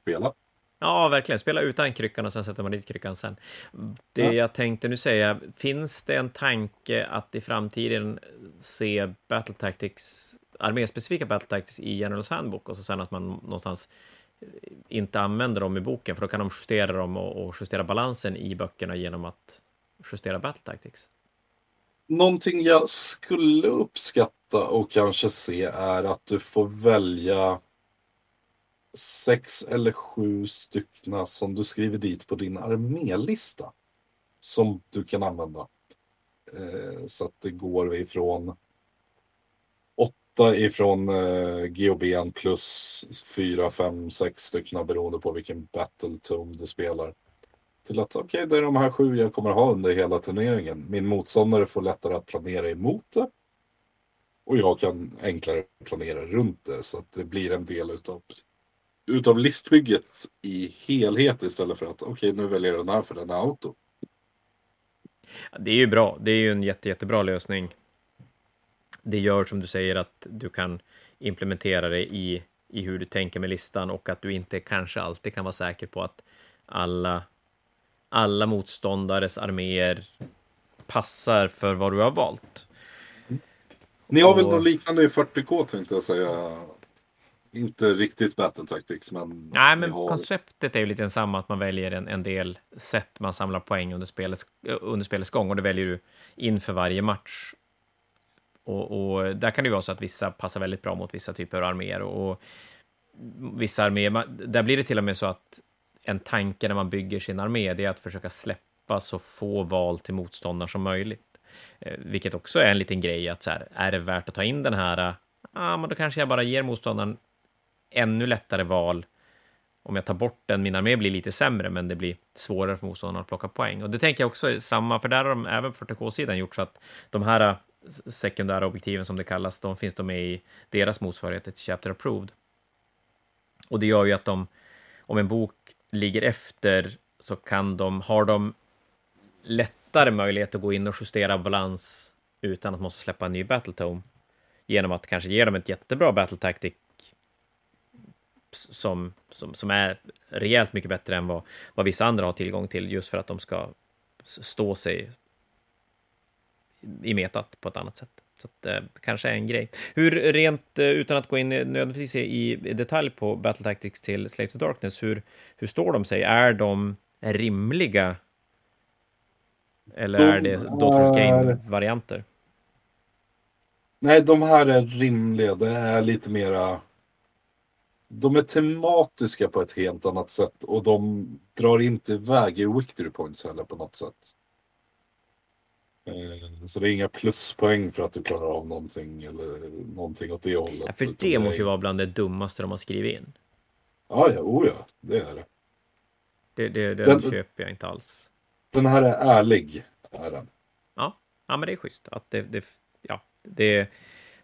spela. Ja, verkligen. Spela utan kryckan och sen sätter man dit kryckan sen. Det ja. jag tänkte nu säga, finns det en tanke att i framtiden se Battle Tactics, arméspecifika Battle Tactics i Generals Handbook och så sen att man någonstans inte använder dem i boken, för då kan de justera dem och, och justera balansen i böckerna genom att justera Battle Tactics? Någonting jag skulle uppskatta och kanske se är att du får välja sex eller sju styckna som du skriver dit på din armélista. Som du kan använda. Eh, så att det går ifrån åtta ifrån eh, GOBn plus fyra, fem, sex styckna beroende på vilken battle tome du spelar till att okej, okay, det är de här sju jag kommer ha under hela turneringen. Min motståndare får lättare att planera emot det. Och jag kan enklare planera runt det så att det blir en del utav, utav listbygget i helhet istället för att okej, okay, nu väljer jag den här för den är auto. Det är ju bra. Det är ju en jätte, jättebra lösning. Det gör som du säger att du kan implementera det i, i hur du tänker med listan och att du inte kanske alltid kan vara säker på att alla alla motståndares arméer passar för vad du har valt. Ni har och... väl något liknande i 40K tänkte jag säga. Inte riktigt battle tactics, men... Nej, men har... konceptet är ju lite samma, att man väljer en, en del sätt man samlar poäng under spelets, under spelets gång och det väljer du inför varje match. Och, och, där kan det ju vara så att vissa passar väldigt bra mot vissa typer av arméer och, och vissa arméer, där blir det till och med så att en tanke när man bygger sin armé, det är att försöka släppa så få val till motståndare som möjligt. Eh, vilket också är en liten grej, att så här, är det värt att ta in den här, ja, ah, men då kanske jag bara ger motståndaren ännu lättare val. Om jag tar bort den, min armé blir lite sämre, men det blir svårare för motståndarna att plocka poäng. Och det tänker jag också är samma, för där har de även på 40K-sidan gjort så att de här eh, sekundära objektiven som det kallas, de finns de med i deras motsvarighet till Chapter Approved. Och det gör ju att de, om en bok ligger efter så kan de, har de lättare möjlighet att gå in och justera balans utan att måste släppa en ny Battletome genom att kanske ge dem ett jättebra battle tactic som, som, som är rejält mycket bättre än vad, vad vissa andra har tillgång till just för att de ska stå sig i metat på ett annat sätt. Så att, det kanske är en grej. Hur rent, utan att gå in nödvändigtvis i detalj på Battle Tactics till Slave to Darkness, hur, hur står de sig? Är de rimliga? Eller är det Daughter of Cain-varianter? Nej, de här är rimliga. Det är lite mera... De är tematiska på ett helt annat sätt och de drar inte iväg i victory points heller på något sätt. Eh, så det är inga pluspoäng för att du klarar av någonting eller någonting åt det hållet. Ja, för det måste ju vara bland det dummaste de har skrivit in. Ja, ja, oh ja, det är det. Det, det, det den, köper jag inte alls. Den här är ärlig, är den. Ja, ja men det är schysst. Att det, det, ja, det,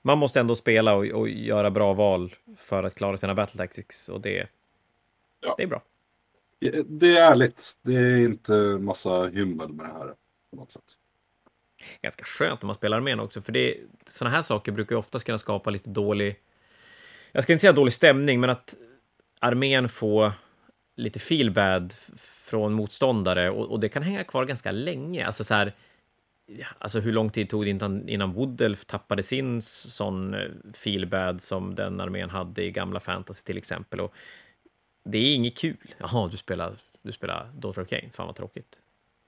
man måste ändå spela och, och göra bra val för att klara sina battle tactics och det, ja. det är bra. Det är ärligt. Det är inte massa hymmel med det här på något sätt. Ganska skönt när man spelar armén också, för det, sådana här saker brukar ju oftast kunna skapa lite dålig, jag ska inte säga dålig stämning, men att armén får lite feelbad från motståndare och, och, det kan hänga kvar ganska länge. Alltså så här, alltså hur lång tid tog det innan, innan Woodelf tappade sin sån eh, feelbad som den armén hade i gamla fantasy till exempel. Och det är inget kul. Jaha, du spelar, du spelar Daughter of Cain, fan vad tråkigt.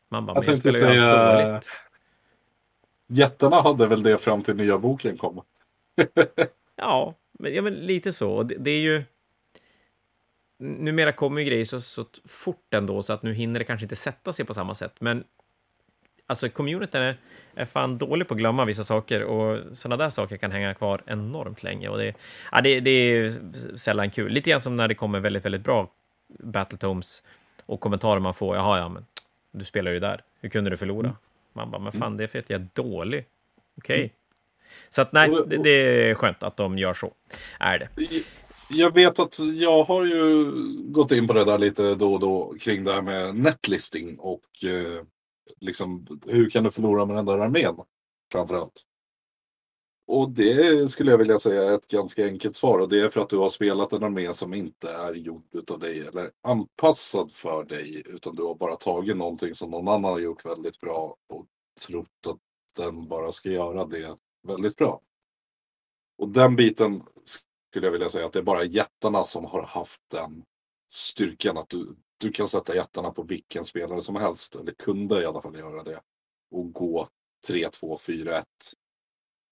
Man bara, jag men jag spelar ju säga... dåligt. Jättarna hade väl det fram till nya boken kom. ja, men, ja, men lite så. Det, det är ju numera kommer ju grejer så, så fort ändå, så att nu hinner det kanske inte sätta sig på samma sätt. Men alltså communityn är, är fan dålig på att glömma vissa saker och sådana där saker kan hänga kvar enormt länge. Och det, ja, det, det är sällan kul. Lite grann som när det kommer väldigt, väldigt bra Battletomes och kommentarer man får. Jaha, ja, men du spelar ju där. Hur kunde du förlora? Mm. Man bara, men fan, mm. det är för att jag är dålig. Okej. Okay. Mm. Så att nej, det, det, är skönt att de gör så. Är det. Jag vet att jag har ju gått in på det där lite då och då kring det här med netlisting och eh, liksom hur kan du förlora med den där armén framförallt. Och det skulle jag vilja säga är ett ganska enkelt svar och det är för att du har spelat en armé som inte är gjord av dig eller anpassad för dig utan du har bara tagit någonting som någon annan har gjort väldigt bra och trott att den bara ska göra det väldigt bra. Och den biten skulle jag vilja säga att det är bara jättarna som har haft den styrkan att du, du kan sätta jättarna på vilken spelare som helst, eller kunde i alla fall göra det, och gå 3, 2, 4, 1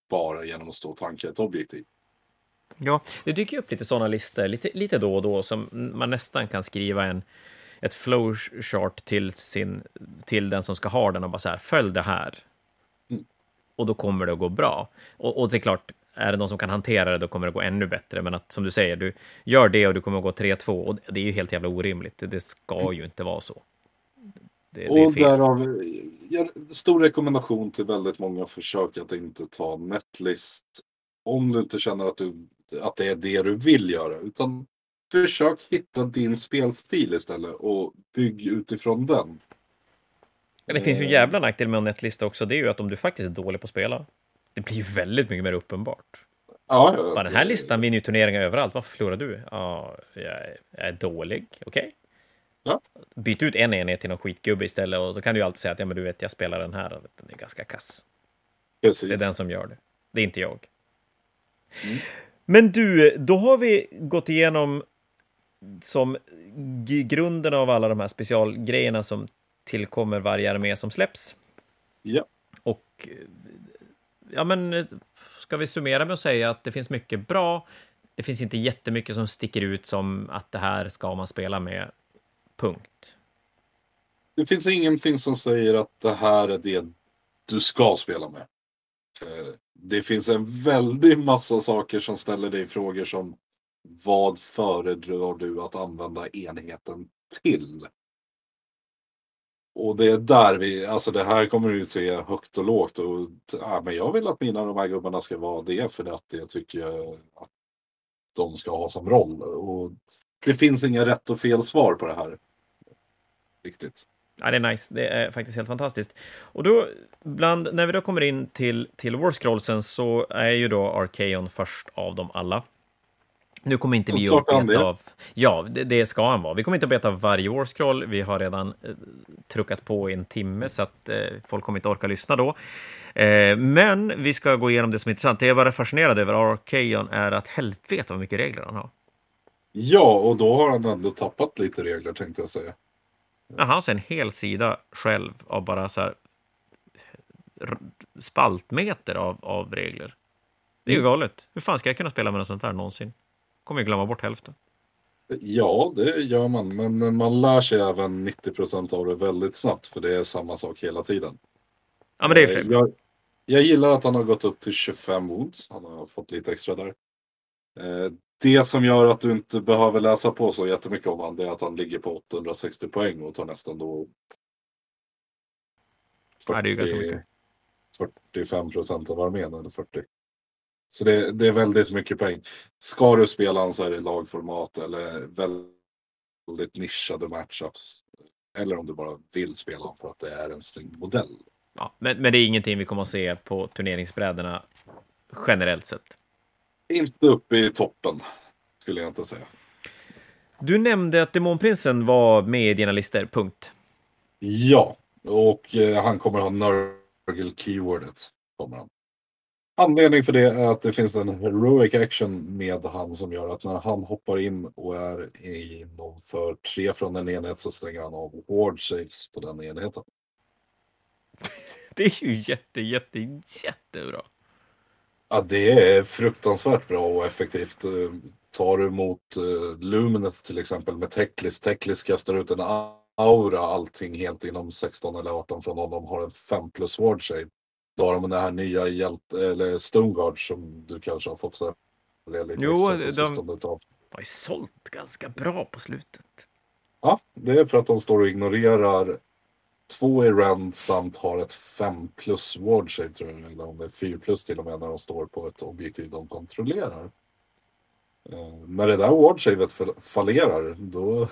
bara genom att stå och tanka ett objektiv. Ja, det dyker upp lite sådana listor lite, lite då och då som man nästan kan skriva en, ett flowchart till, sin, till den som ska ha den och bara så här, följ det här. Mm. Och då kommer det att gå bra. Och, och det är klart, är det någon som kan hantera det, då kommer det gå ännu bättre. Men att som du säger, du gör det och du kommer att gå 3-2 och det är ju helt jävla orimligt. Det ska ju inte vara så. Det, och det därav, stor rekommendation till väldigt många, försök att inte ta netlist om du inte känner att, du, att det är det du vill göra. Utan försök hitta din spelstil istället och bygg utifrån den. Det finns ju en jävla nackdel med en netlista också. Det är ju att om du faktiskt är dålig på att spela, det blir ju väldigt mycket mer uppenbart. Ja, ja, den här listan vinner ju turneringar överallt. Varför förlorar du? Ja, jag är, jag är dålig. Okej. Okay. Ja. Byt ut en enhet till någon skitgubbe istället och så kan du ju alltid säga att ja, men du vet, jag spelar den här. Den är ganska kass. Precis. Det är den som gör det. Det är inte jag. Mm. Men du, då har vi gått igenom som grunden av alla de här specialgrejerna som tillkommer varje armé som släpps. Ja. Och ja, men ska vi summera med att säga att det finns mycket bra. Det finns inte jättemycket som sticker ut som att det här ska man spela med. Punkt. Det finns ingenting som säger att det här är det du ska spela med. Eh, det finns en väldig massa saker som ställer dig frågor som vad föredrar du att använda enheten till? Och det är där vi, alltså det här kommer du se högt och lågt. Och, ja, men jag vill att mina de här gubbarna ska vara det för att det tycker jag att de ska ha som roll. Och det finns inga rätt och fel svar på det här. Riktigt. Ja, det är nice. Det är faktiskt helt fantastiskt. Och då, bland, när vi då kommer in till, till War Scrollsen så är ju då Arkeon först av dem alla. Nu kommer inte vi att beta av... Ja, det, det ska han vara. Vi kommer inte att beta av varje Warscroll. Vi har redan eh, truckat på i en timme, så att eh, folk kommer inte orka lyssna då. Eh, men vi ska gå igenom det som är intressant. Det jag bara fascinerad över Arkeon är att helvete vad mycket regler han har. Ja, och då har han ändå tappat lite regler tänkte jag säga. Ja, han har en hel sida själv av bara så här spaltmeter av, av regler. Det är ju Mm. galet. Hur fan ska jag kunna spela med något sånt här någonsin? Kommer ju glömma bort hälften. Ja, det gör man. Men man lär sig även 90% av det väldigt snabbt. För det är samma sak hela tiden. Ja, men det är Eh, främst. jag, jag gillar att han har gått upp till 25 wounds. Han har fått lite extra där. Eh, Det som gör att du inte behöver läsa på så jättemycket om han, det är att han ligger på 860 poäng och tar nästan då Ja, det är ganska mycket. 45 procent av armén, eller 40. Så det, det är väldigt mycket poäng. Ska du spela han så är det lagformat eller väldigt nischade matchups. Eller om du bara vill spela för att det är en snygg modell. Ja, men, men det är ingenting vi kommer att se på turneringsbrädorna generellt sett. Inte uppe i toppen, skulle jag inte säga. Du nämnde att Demonprinsen var med i dina listor, punkt. Ja, och eh, han kommer ha Nurgle keywordet. Kommer han. Anledning för det är att det finns en heroic action med han som gör att när han hoppar in och är inom för tre från en enhet så stänger han av ward saves på den enheten. Det är ju jätte, jätte, jättebra. Ja, det är fruktansvärt bra och effektivt. Eh, Tar du mot uh, Luminet till exempel med Teklis. Teklis kastar ut en aura, allting helt inom 16 eller 18 från honom. Har en 5 plus ward save. Då har de den här nya hjälte, eller Stoneguard som du kanske har fått så här, lite Jo, de- var ju sålt ganska bra på slutet. Ja, det är för att de står och ignorerar två i rend samt har ett 5 plus ward save tror jag. Eller om det är 4 plus till och med när de står på ett objektiv de kontrollerar. Eh, när det där ward savet fall- fallerar, då,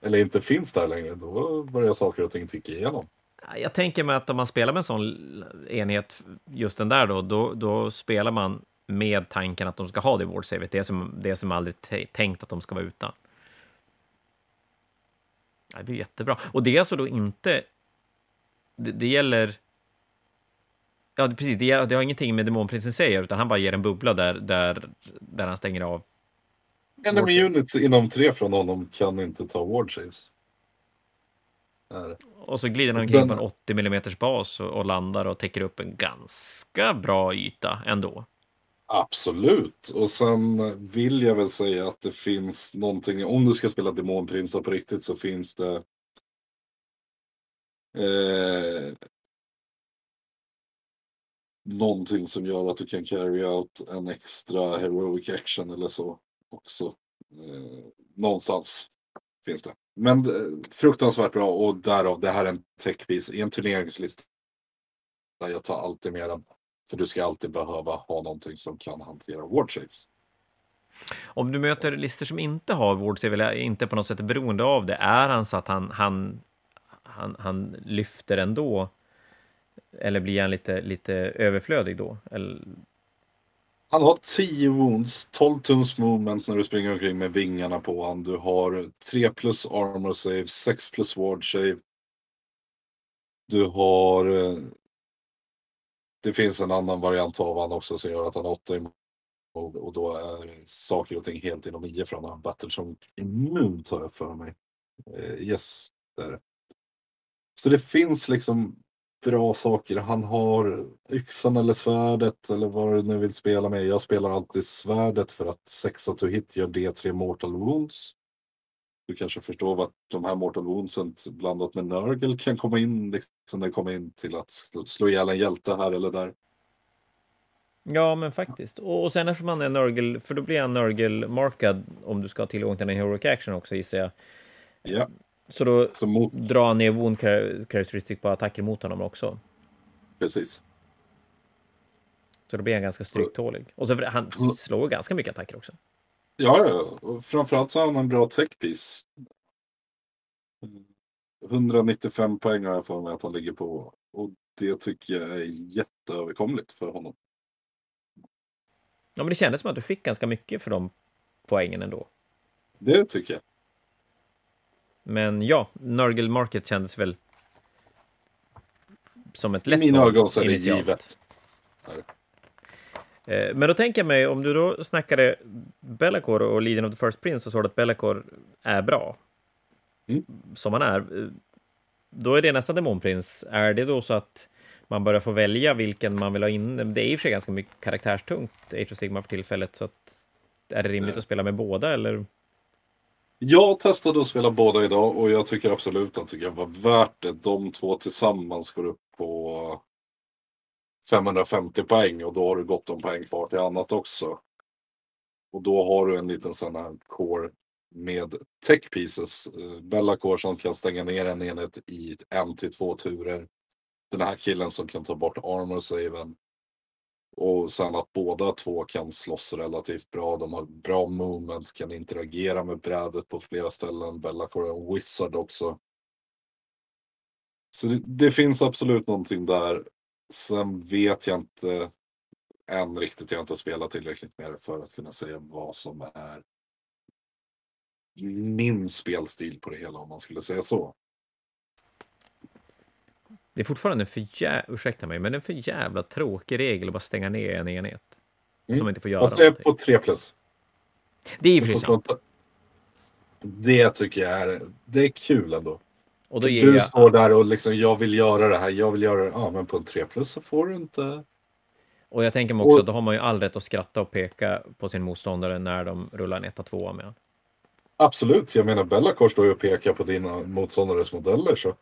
eller inte finns där längre, då börjar saker och ting ticka igenom. Ja, Jag tänker mig att om man spelar med en sån enhet, just den där då, då, då spelar man med tanken att de ska ha det ward-savet, det som, det som aldrig tänkt att de ska vara utan. Det blir jättebra. Och det är alltså då inte... Det, det gäller... Ja, det- precis. Det, det har ingenting med demonprinsen säger, utan han bara ger en bubbla där, där, där han stänger av. Enemy units inom tre från honom kan inte ta ward saves. Och så glider han omkring på en 80 mm bas och, och landar och täcker upp en ganska bra yta ändå. Absolut. Och sen vill jag väl säga att det finns någonting, om du ska spela demonprinsar på riktigt så finns det eh, någonting som gör att du kan carry out en extra heroic action eller så också. Eh, någonstans finns det. Men eh, fruktansvärt bra och därav det här är en techpiece i en turneringslista. Jag tar alltid med den. För du ska alltid behöva ha någonting som kan hantera ward saves. Om du möter listor som inte har ward-save eller inte på något sätt är beroende av det, är han så att han, han, han, han lyfter ändå? Eller blir han lite, lite överflödig då? Eller, han har 10 wounds, 12 tums movement när du springer omkring med vingarna på honom. Du har 3 plus armor save, 6 plus ward save. Du har... Eh, det finns en annan variant av han också som gör att han har 8 i move och då är saker och ting helt inom 9 från han. Battle som immun tar jag för mig. Eh, yes, det är det. Så det finns liksom bra saker. Han har yxan eller svärdet eller vad du nu vill spela med. Jag spelar alltid svärdet för att 6 to hit gör D3 mortal wounds. Du kanske förstår vad de här mortal woundsen blandat med Nurgle kan komma in, liksom det kommer in till att slå, ihjäl en hjälte här eller där. ja, men faktiskt. Och, och sen eftersom han är Nurgle, för då blir han Nurgle-markad om du ska ha tillgång till en heroic action också gissar jag. Ja, Så då så mot, drar ner wound char- characteristic på attacker mot honom också. precis. Så då blir han ganska stryktålig. Och så han Mm. slår ganska mycket attacker också. Ja, ja, och framförallt så har han en bra techpiece. 195 poäng har jag för mig att han ligger på. Och det tycker jag är jätteöverkomligt för honom. Ja, men det kändes som att du fick ganska mycket för de poängen ändå. Det tycker jag. Men ja, Nurgle Market kändes väl som ett lätt mina val initialt. Eh, Men då tänker jag mig, om du då snackade Bellacore och Leading of the First Prince så sa att Bellacore är bra. Mm. Som han är. Då är det nästan Demonprins. Är det då så att man börjar få välja vilken man vill ha in? Det är i och för sig ganska mycket karaktärstungt, Age of Sigma för tillfället, så att är det rimligt Nej. att spela med båda eller? Jag testade att spela båda idag och jag tycker absolut att det kan vara värt det. De två tillsammans går upp på 550 poäng och då har du gott om poäng kvar till annat också. Och då har du en liten sån här core med tech pieces. Eh, Bella core som kan stänga ner en enhet i en till två turer. Den här killen som kan ta bort armor saven. Och sen att båda två kan slåss relativt bra. De har bra movement, kan interagera med brädet på flera ställen. Bellacore är en wizard också. Så det, det finns absolut någonting där. Sen vet jag inte än riktigt. Jag har inte spelat tillräckligt med det för att kunna säga vad som är min spelstil på det hela om man skulle säga så. Det är fortfarande en för jä... ursäkta mig, men en för jävla tråkig regel att bara stänga ner en enhet. Mm. Som inte får göra Fast det är på 3 plus. Det är sant. slå- Det tycker jag är, det är kul ändå. Och då Du jag... står där och liksom, jag vill göra det här, jag vill göra det. Ja, men på en 3 plus så får du inte. Och jag tänker mig också, Och- då har man ju all rätt att skratta och peka på sin motståndare när de rullar en etta tvåa med honom. Absolut, jag menar Bellacore står ju och pekar på dina motståndares modeller så.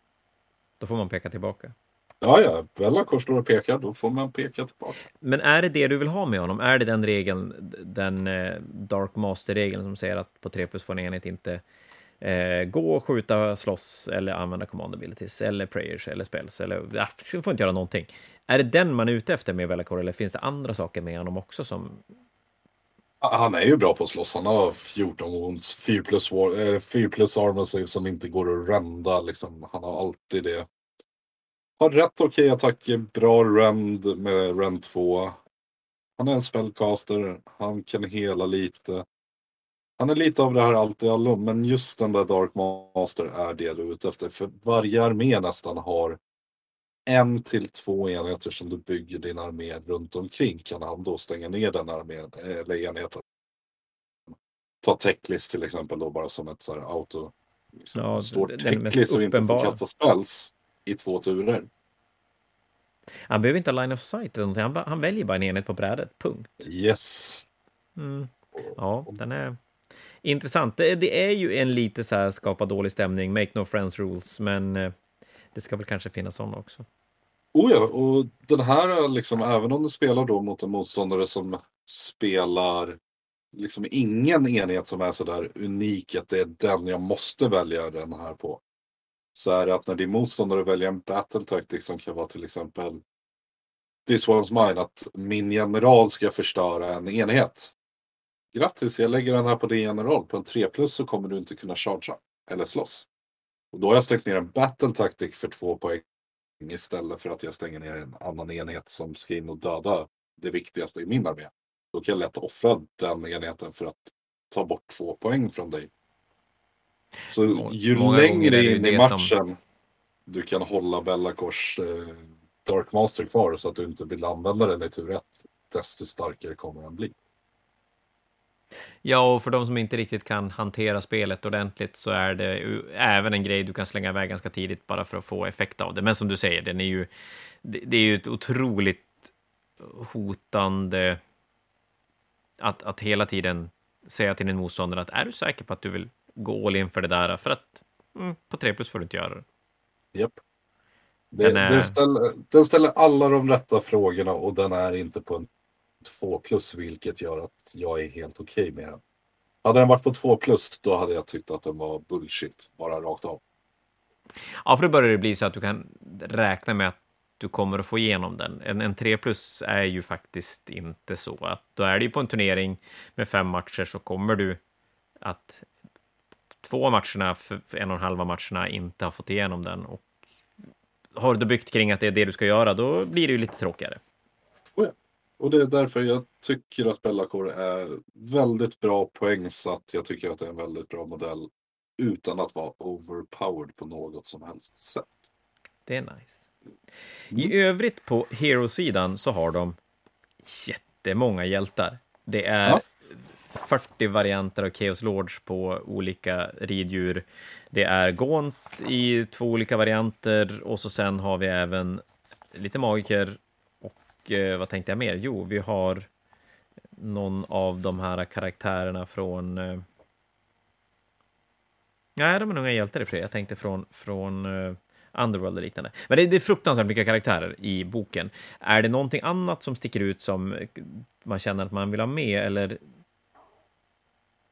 Då får man peka tillbaka. Ja, ja, Bellacore står och pekar, då får man peka tillbaka. Men är det det du vill ha med honom? Är det den regeln, den eh, Dark Master-regeln som säger att på 3 plus får en enhet inte eh, gå, skjuta, slåss eller använda command abilities eller prayers eller spells eller ja, du får inte göra någonting. Är det den man är ute efter med Bellacore eller finns det andra saker med honom också som... Han är ju bra på att slåss, han har 14 wounds, 4 plus, war, eh, 4 plus armor save som inte går att rända liksom. Han har alltid det. Har rätt okej attacker, bra rend med rend 2. Han är en spellcaster, han kan hela lite. Han är lite av det här allt i allo, men just den där Dark Master är det du är ute efter. För varje armé nästan har en till två enheter som du bygger din armé runt omkring. Kan han då stänga ner den armén, eller enheten. Ta Techlist till exempel då bara som ett så här auto. Liksom. Ja, Står Techlist och inte får kasta spells i två turer. Han behöver inte ha line of sight eller någonting. Han, han väljer bara en enhet på brädet, punkt. Yes. Mm. Ja, den är intressant. Det, det är ju en lite så här skapa dålig stämning, make no friends rules, men eh, det ska väl kanske finnas sådana också. Oh ja, och den här liksom, även om du spelar då mot en motståndare som spelar liksom ingen enhet som är sådär unik att det är den jag måste välja den här på. Så är det att när din motståndare väljer en battle tactic som kan vara till exempel This one's mine, att min general ska förstöra en enhet. Grattis, jag lägger den här på din general. På en 3 plus så kommer du inte kunna chargea eller slåss. Och då har jag stängt ner en battle tactic för två poäng istället för att jag stänger ner en annan enhet som ska in och döda det viktigaste i min armé. Då kan jag lätt offra den enheten för att ta bort två poäng från dig. Så ju många längre in i matchen som- du kan hålla Bellacors eh, Dark Master kvar så att du inte vill använda den i tur ett, desto starkare kommer den bli. Ja, och för de som inte riktigt kan hantera spelet ordentligt så är det ju även en grej du kan slänga iväg ganska tidigt bara för att få effekt av det. Men som du säger, den är ju, det, är ju ett otroligt hotande att, att hela tiden säga till din motståndare att är du säker på att du vill gå all in för det där? För att mm, på 3 plus får du inte göra det. Japp. Det, Den är- den, ställer, den ställer alla de rätta frågorna och den är inte på en 2 plus vilket gör att jag är helt okej med den. Hade den varit på 2 plus då hade jag tyckt att den var bullshit, bara rakt av. Ja, för då börjar det bli så att du kan räkna med att du kommer att få igenom den. En, en 3 plus är ju faktiskt inte så. att Då är det ju på en turnering med fem matcher så kommer du att två matcherna, en och en halva matcherna, inte har fått igenom den. Och har du byggt kring att det är det du ska göra, då blir det ju lite tråkigare. Och det är därför jag tycker att Bellacore är väldigt bra poängsatt. Jag tycker att det är en väldigt bra modell utan att vara overpowered på något som helst sätt. Det är nice. I övrigt på Hero-sidan så har de jättemånga hjältar. Det är Ja. 40 varianter av Chaos Lords på olika riddjur. Det är Gaunt i två olika varianter och så sen har vi även lite magiker och eh, vad tänkte jag mer? Jo, vi har någon av de här karaktärerna från eh, Nej, de är nog inga hjältar i och för sig. Jag tänkte från, från eh... Underworld och liknande. Men det, det är fruktansvärt mycket karaktärer i boken. Är det någonting annat som sticker ut som eh, man känner att man vill ha med, eller?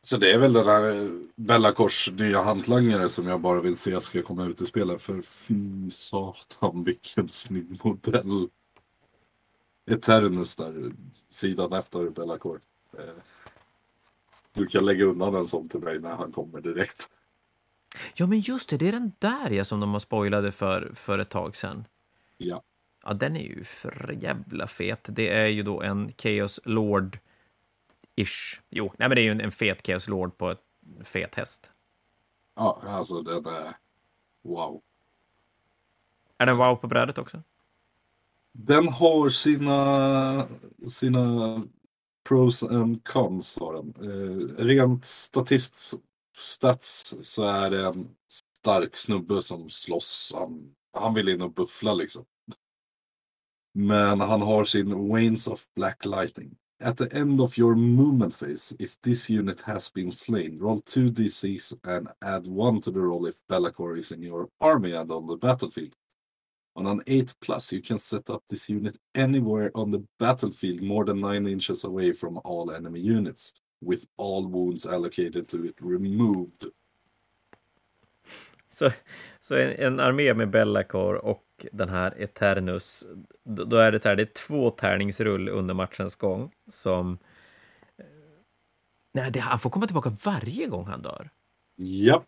Så det är väl den där eh, Bellacors nya hantlangare som jag bara vill se ska komma ut i spelet. För fy satan vilken snygg modell. Eternus där, sidan efter Bellacor. Eh, Du kan lägga undan en sån till mig när han kommer direkt. Ja, men just det, det är den där ja, som de har spoilade för, för ett tag sedan. Ja. Ja, den är ju för jävla fet. Det är ju då en Chaos Lord-ish. Jo, nej, men det är ju en, en fet Chaos Lord på ett fet häst. Ja, alltså den är wow. Är den wow på brädet också? Den har sina, sina pros and cons. Har den. Eh, rent statist, stats så är det en stark snubbe som slåss. Han, han vill in och buffla liksom. Men han har sin Wains of Black Lightning. At the end of your movement phase, if this unit has been slain, roll 2d6 and add 1 to the roll if Bellacore is in your army and on the battlefield. On an 8 plus, you can set up this unit anywhere on the battlefield more than 9 inches away from all enemy units, with all wounds allocated to it removed. Så, så en, en armé med Bellacore och den här Eternus, då, då är det så här, det är två tärningsrull under matchens gång som... eh, Nej, det, han får komma tillbaka varje gång han dör. Japp.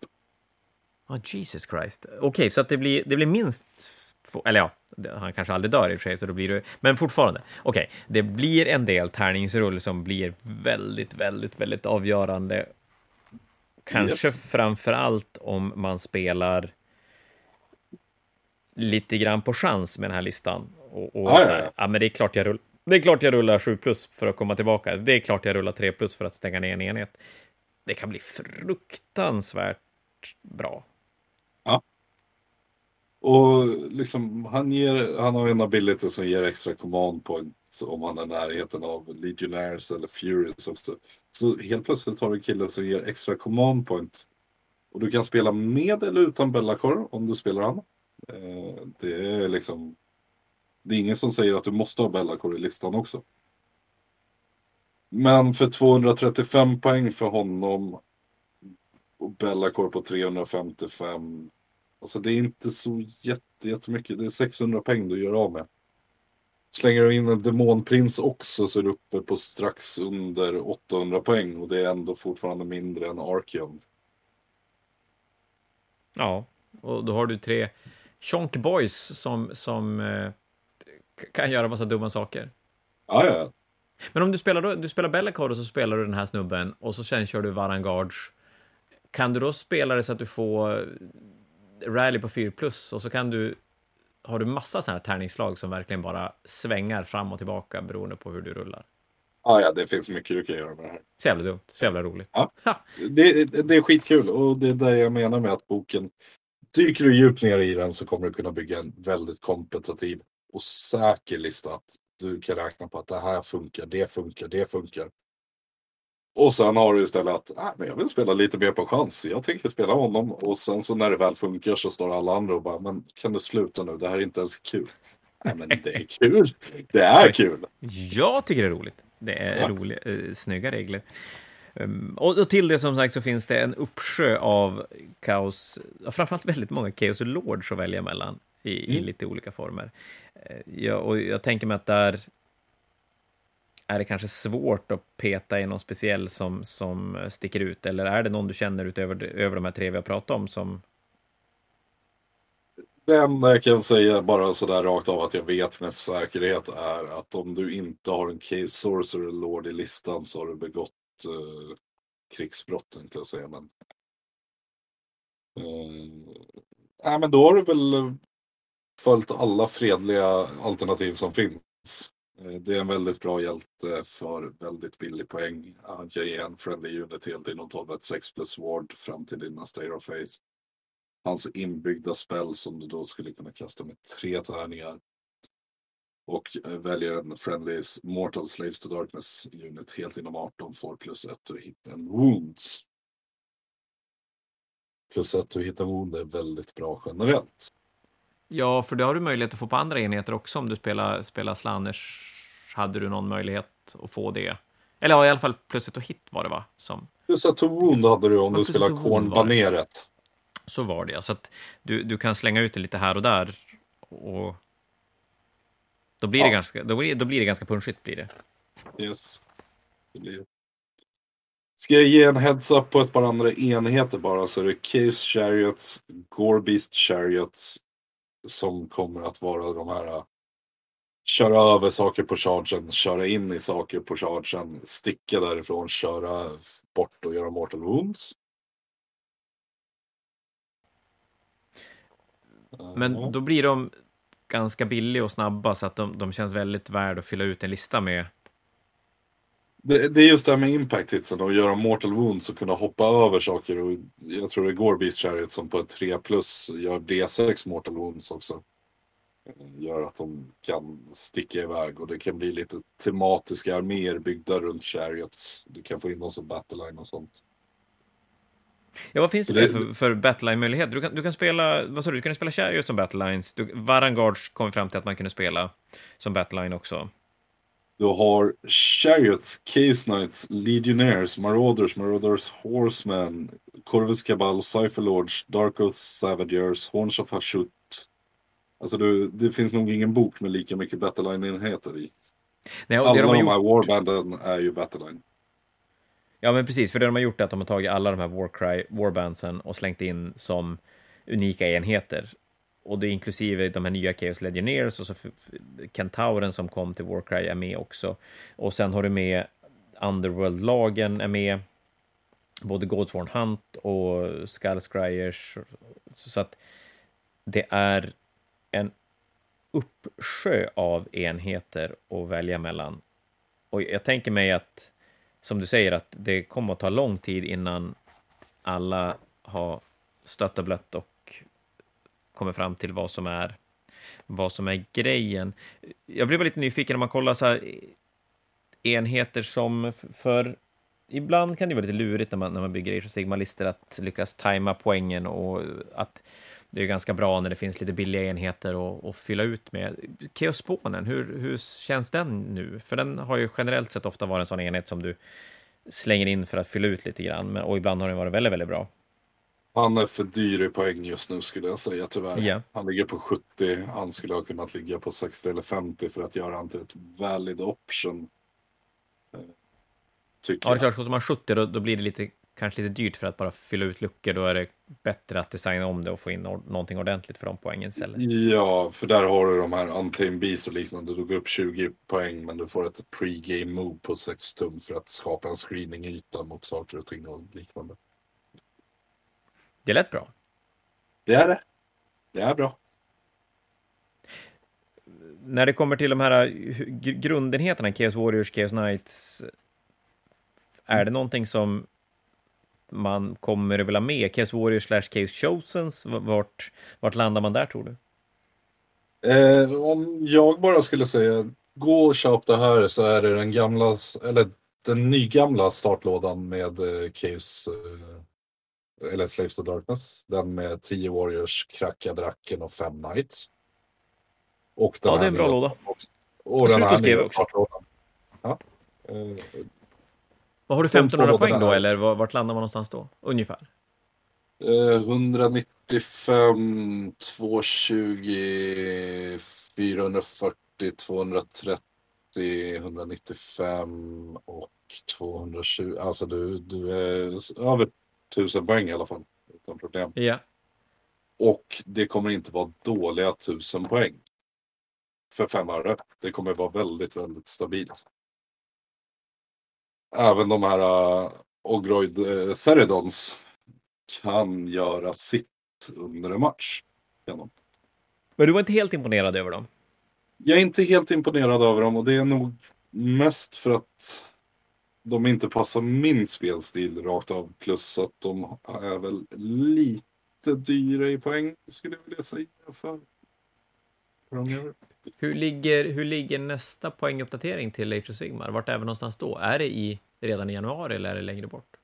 Ja, Jesus Christ. Okej, så att det blir, det blir minst... Eller ja, han kanske aldrig dör i och för sig, så då blir det... Men fortfarande, okej, det blir en del tärningsrull som blir väldigt, väldigt, väldigt avgörande. Kanske Yes. framför allt om man spelar lite grann på chans med den här listan. Och, och ja, så här, ja. ja, men det är klart jag rullar. Det är klart jag rullar 7 plus för att komma tillbaka. Det är klart jag rullar 3 plus för att stänga ner en enhet. Det kan bli fruktansvärt bra. Och liksom, han, ger, han har en ability som ger extra command points om han är i närheten av Legionnaires eller Furies också. Så helt plötsligt har du en kille som ger extra command point. Och du kan spela med eller utan Bellacor om du spelar han. Eh, det är liksom... Det är ingen som säger att du måste ha Bellacor i listan också. Men för 235 poäng för honom och Bellacor på 355 Alltså det är inte så jätte, jättemycket. Det är 600 poäng du gör av med. Slänger du in en demonprins också så är du uppe på strax under 800 poäng och det är ändå fortfarande mindre än Archeon. Ja, och då har du tre chonk boys som, som eh, kan göra massa dumma saker. Ja, ja. Men om du spelar, då, du spelar Bellacore och så spelar du den här snubben och så sen kör du Varangards. Kan du då spela det så att du får rally på 4 plus och så kan du har du massa sådana här tärningsslag som verkligen bara svängar fram och tillbaka beroende på hur du rullar. Ja, ja, det finns mycket du kan göra med det här. Så jävla dumt, så jävla roligt. Ja. Det, det är skitkul och det är det jag menar med att boken Dyker du djupt ner i den så kommer du kunna bygga en väldigt kompetitiv och säker lista. Att du kan räkna på att det här funkar, det funkar, det funkar. Och sen har du istället att ah, men jag vill spela lite mer på chans. Jag tänker spela honom. Och sen så när det väl funkar så står alla andra och bara men kan du sluta nu? Det här är inte ens kul. Nej men det är kul. Det är kul. Jag tycker det är roligt. Det är Ja. roliga, eh, snygga regler. Um, och, och till det som sagt så finns det en uppsjö av kaos, framförallt väldigt många kaos lords att välja mellan i, i Mm. lite olika former. Eh, Ja, och jag tänker mig att där är det kanske svårt att peta i någon speciell som, som sticker ut, eller är det någon du känner utöver, över de här tre vi har pratat om som... Det enda jag kan säga bara sådär rakt av att jag vet med säkerhet är att om du inte har en Case Sorcerer Lord i listan så har du begått eh, krigsbrott tänkte jag säga. Men, eh, nej, men då har du väl eh, följt alla fredliga alternativ som finns. Eh, det är en väldigt bra hjälte för väldigt billig poäng. Han kan ge en friendly unit helt inom 12 6 plus ward fram till din nästa hero face hans inbyggda spel som du då skulle kunna kasta med tre tärningar. Och eh, väljer en Friendly Mortal Slaves to Darkness unit helt inom 18 får plus 1 och hit en wounds. Plus 1 och hit en wound är väldigt bra generellt. Ja, för det har du möjlighet att få på andra enheter också om du spelar, spelar Slanners. Hade du någon möjlighet att få det? Eller ja, i alla fall plus 1 to hit var det va? Som... Plus 1 to wound hade du om ja, du spelar Kornbaneret. Så var det, så att du, du kan slänga ut det lite här och där. Och då blir, ja. det, ganska, då blir, då blir det ganska punschigt. Blir det. Yes. Det blir Ska jag ge en heads-up på ett par andra enheter bara så är det Caves Chariots, Gorebeast Chariots som kommer att vara de här äh, köra över saker på chargen, köra in i saker på chargen, sticka därifrån, köra bort och göra mortal wounds. Men då blir de ganska billiga och snabba så att de, de känns väldigt värda att fylla ut en lista med. Det, det är just det här med impact hitsen och göra mortal wounds och kunna hoppa över saker. Och jag tror det går Beast Chariot som på ett 3 plus gör D6 mortal wounds också. Gör att de kan sticka iväg och det kan bli lite tematiska arméer byggda runt Chariots. Du kan få in dem som battleline och sånt. Ja, vad finns det, det för, för battleline-möjligheter? Du kan, du kan spela, vad sa du, du kan spela Chariot som battlelines. Varangards kom fram till att man kunde spela som battleline också. Du har Chariots, Case Knights, Legionnaires, Marauders, Marauders Horsemen, Corvus Cabal, Cypherlords, Dark Oath Savagers, Horns of Hashut. Alltså du, det finns nog ingen bok med lika mycket battleline-enheter i. Nej, Alla de, de här gjort... warbanden är ju battleline. Ja, men precis, för det de har gjort är att de har tagit alla de här Warcry, Warbandsen och slängt in som unika enheter. Och det är inklusive de här nya Chaos Legionnaires och så Kentauren som kom till Warcry är med också. Och sen har du med Underworld-lagen är med, både Godsworn Hunt och Skullscryers. Så att det är en uppsjö av enheter att välja mellan. Och jag tänker mig att som du säger, att det kommer att ta lång tid innan alla har stött och blött och kommer fram till vad som är vad som är grejen. Jag blev lite nyfiken när man kollar så här eh, enheter som för ibland kan det vara lite lurigt när man, när man bygger Age of Sigma-listor att lyckas tajma poängen och att det är ganska bra när det finns lite billiga enheter att, att fylla ut med. Keospånen, hur, hur känns den nu? För den har ju generellt sett ofta varit en sån enhet som du slänger in för att fylla ut lite grann, men, och ibland har den varit väldigt, väldigt bra. Han är för dyr i poäng just nu skulle jag säga tyvärr. Yeah. Han ligger på 70, han skulle ha kunnat ligga på 60 eller 50 för att göra han till ett valid option. Eh, tycker ja, det är klart, som man 70 då, då blir det lite kanske lite dyrt för att bara fylla ut luckor. Då är det bättre att designa om det och få in någonting ordentligt för de poängen istället. Ja, för där har du de här Untamed Beast och liknande. Du går upp 20 poäng men du får ett pre-game move på 6 tum för att skapa en screening-yta mot saker och ting och liknande. Det lät bra. Det är det. Det är bra. När det kommer till de här grundenheterna, Chaos Warriors, Chaos Knights, är det någonting som man kommer att vilja med? Chaos Warriors slash Chaos Chosens, vart, vart landar man där tror du? Eh, om jag bara skulle säga gå och köp det här så är det den gamla, eller den nygamla startlådan med eh, Chaos eh, eller Slaves to Darkness. Den med 10 Warriors, Kracka Draken och 5 Knights. Och den ja, det är en bra låda. Och, och den här nya startlådan. Ja. Eh, vad har du 1500 poäng då, eller vart landar man någonstans då? Ungefär? Eh, 195, 220, 440, 230, 195 och 220. Alltså du, du är över 1000 poäng i alla fall. Utan problem. Ja. Och det kommer inte vara dåliga tusen poäng. För fem öre. Det kommer vara väldigt, väldigt stabilt. Även de här uh, Ogroid uh, Theridons kan göra sitt under en match. Genom. Men du var inte helt imponerad över dem? Jag är inte helt imponerad över dem och det är nog mest för att de inte passar min spelstil rakt av. Plus att de är väl lite dyra i poäng skulle jag vilja säga. För hur ligger, hur ligger nästa poänguppdatering till Age of Sigmar? Vart är vi någonstans då? Är det i, redan i januari eller är det längre bort?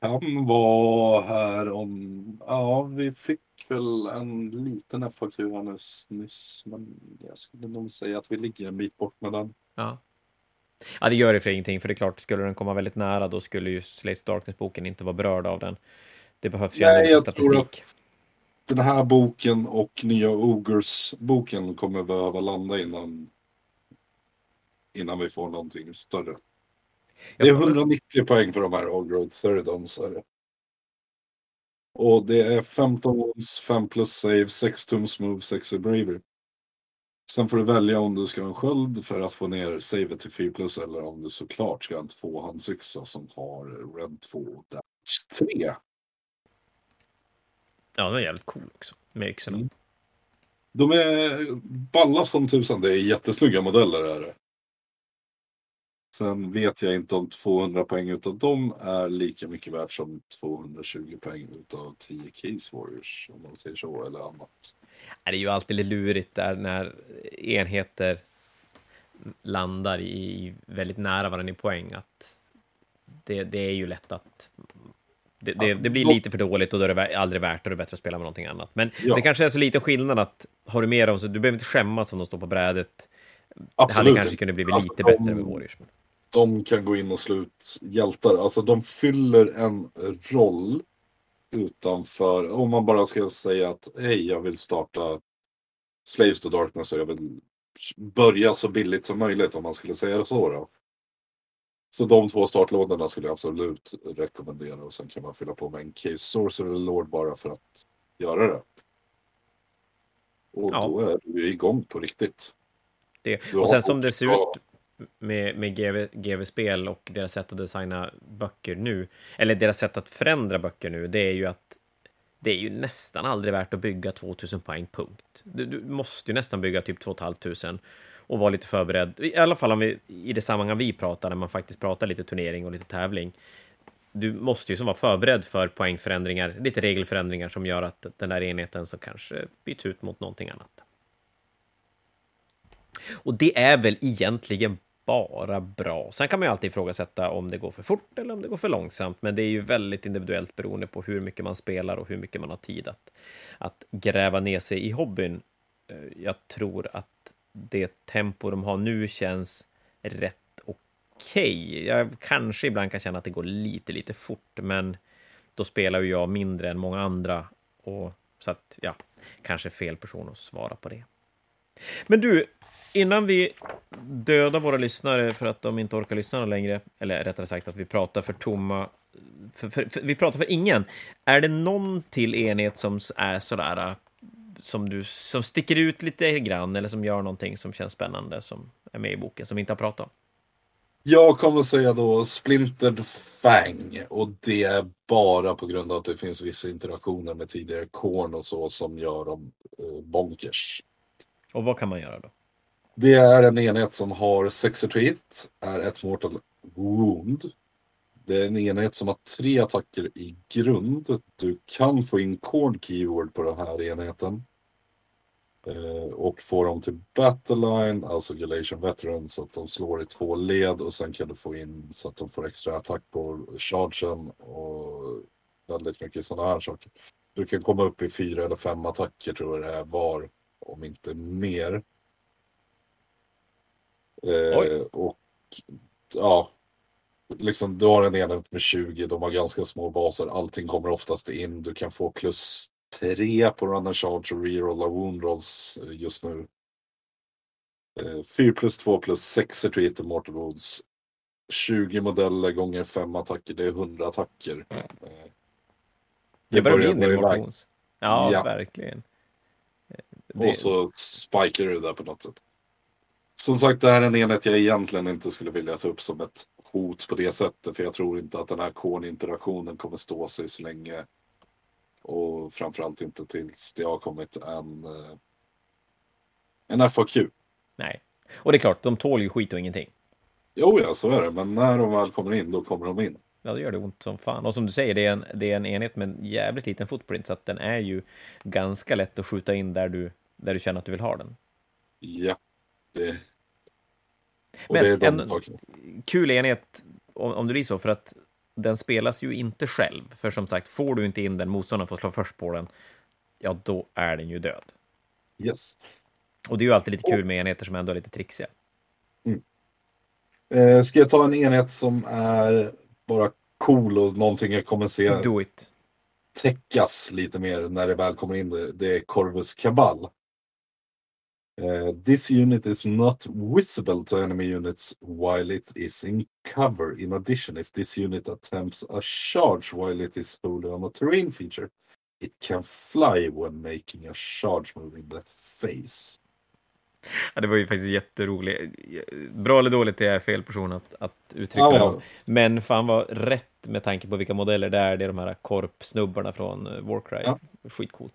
Han var här om... Ja, vi fick väl en liten FAQ här nyss men jag skulle nog säga att vi ligger en bit bort med den. Ja. Ja, det gör det för ingenting, för det är klart, skulle den komma väldigt nära, då skulle ju Slate Darkness-boken inte vara berörd av den. Det behövs ju Nej, lite statistik. den här boken och nya Ogers-boken kommer behöva landa innan, innan vi får någonting större. Det är 190 poäng för de här Ogre Theridons. Och det är 15 wounds, 5 plus save, 6 tums move, 6 bravery. Sen får du välja om du ska ha en sköld för att få ner savet till 4 plus eller om du såklart ska ha en tvåhandsyxa som har red 2 damage 3. Ja, den är jävligt cool också med yxorna. Mm. De är balla som tusan. Det är jättesnygga modeller. Är Sen vet jag inte om 200 poäng utav dem är lika mycket värt som 220 poäng utav 10 Case Warriors. Om man säger så, eller annat. Det är ju alltid lite lurigt där när enheter landar i väldigt nära varandra i poäng. Att det, det är ju lätt att det, det, det, blir lite för dåligt och då är det aldrig värt det. Det är bättre att spela med någonting annat. Men ja. det kanske är så lite skillnad att har du mer av så du behöver inte skämmas om de står på brädet. Absolut. Det hade kanske kunnat bli lite alltså, bättre med Warriors. De kan gå in och slå ut hjältar. Alltså de fyller en roll utanför, om man bara ska säga att hej, jag vill starta Slaves to Darkness och jag vill börja så billigt som möjligt om man skulle säga det så. Då. Så de två startlådorna skulle jag absolut rekommendera och sen kan man fylla på med en Case Sorcerer Lord bara för att göra det. Och ja. då är du igång på riktigt. Det. Och sen som det ser ut med, med GV, GV-spel och deras sätt att designa böcker nu, eller deras sätt att förändra böcker nu, det är ju att det är ju nästan aldrig värt att bygga 2000 poäng, punkt. Du, du måste ju nästan bygga typ 2500 och vara lite förberedd, i alla fall om vi, i det sammanhang vi pratar, när man faktiskt pratar lite turnering och lite tävling. Du måste ju som vara förberedd för poängförändringar, lite regelförändringar som gör att den där enheten så kanske byts ut mot någonting annat. Och det är väl egentligen bara bra. Sen kan man ju alltid ifrågasätta om det går för fort eller om det går för långsamt, men det är ju väldigt individuellt beroende på hur mycket man spelar och hur mycket man har tid att, att gräva ner sig i hobbyn. Eh, jag tror att det tempo de har nu känns rätt okej. Okay. Jag kanske ibland kan känna att det går lite, lite fort, men då spelar ju jag mindre än många andra och så att ja, kanske fel person att svara på det. Men du, innan vi dödar våra lyssnare för att de inte orkar lyssna längre, eller rättare sagt att vi pratar för tomma, för, för, för, vi pratar för ingen. Är det någon till enhet som är sådär, som, du, som sticker ut lite grann, eller som gör någonting som känns spännande, som är med i boken, som vi inte har pratat om? Jag kommer säga då Splintered Fang och det är bara på grund av att det finns vissa interaktioner med tidigare Korn och så som gör dem eh, bonkers. Och vad kan man göra då? Det är en enhet som har 6 hit, är ett mortal wound. Det är en enhet som har tre attacker i grund. Du kan få in cord keyword på den här enheten. Eh, och få dem till Battleline, alltså Galatian Veteran, så att de slår i två led och sen kan du få in så att de får extra attack på chargen och väldigt mycket sådana här saker. Du kan komma upp i fyra eller fem attacker tror jag det är var, om inte mer. Eh, och ja, liksom du har en enhet med 20, de har ganska små baser, allting kommer oftast in, du kan få plus 3 på run and charge och rerolla wound rolls eh, just nu. Eh, 4 plus 2 plus 6 retreat och mortal wounds. 20 modeller gånger 5 attacker, det är 100 attacker. Eh, det börjar bli en del mortal wounds. Ja, Ja. verkligen. Och så spikar du det där på något sätt. Som sagt, det här är en enhet jag egentligen inte skulle vilja ta upp som ett hot på det sättet. För jag tror inte att den här korninteraktionen kommer stå sig så länge. Och framförallt inte tills det har kommit en, eh, en FAQ. Nej. Och det är klart, de tål ju skit och ingenting. Jo, ja, så är det. Men när de väl kommer in, då kommer de in. Ja, då gör det ont som fan. Och som du säger, det är en, det är en enhet med en jävligt liten footprint, så att den är ju ganska lätt att skjuta in där du, där du känner att du vill ha den. Ja. Det... Och Men det är de en- sakerna. Kul enhet, om, om det blir så, för att den spelas ju inte själv. För som sagt, får du inte in den, motståndaren får slå först på den, ja, då är den ju död. Yes. Och det är ju alltid lite kul med enheter som ändå är lite trixiga. Eh, ska jag ta en enhet som är bara cool och någonting jag kommer se Do it. täckas lite mer när det väl kommer in. Det, det är Corvus Cabal. Eh, this unit is not visible to enemy units while it is in cover. In addition, if this unit attempts a charge while it is holding on a terrain feature, it can fly when making a charge move in that phase. Ja, det var ju faktiskt jätteroligt. Bra eller dåligt, det är fel person att, att uttrycka Ja. det om. Men fan var rätt med tanke på vilka modeller det är. Det är de här korpsnubbarna från eh, Warcry. Ja. Skitcoolt.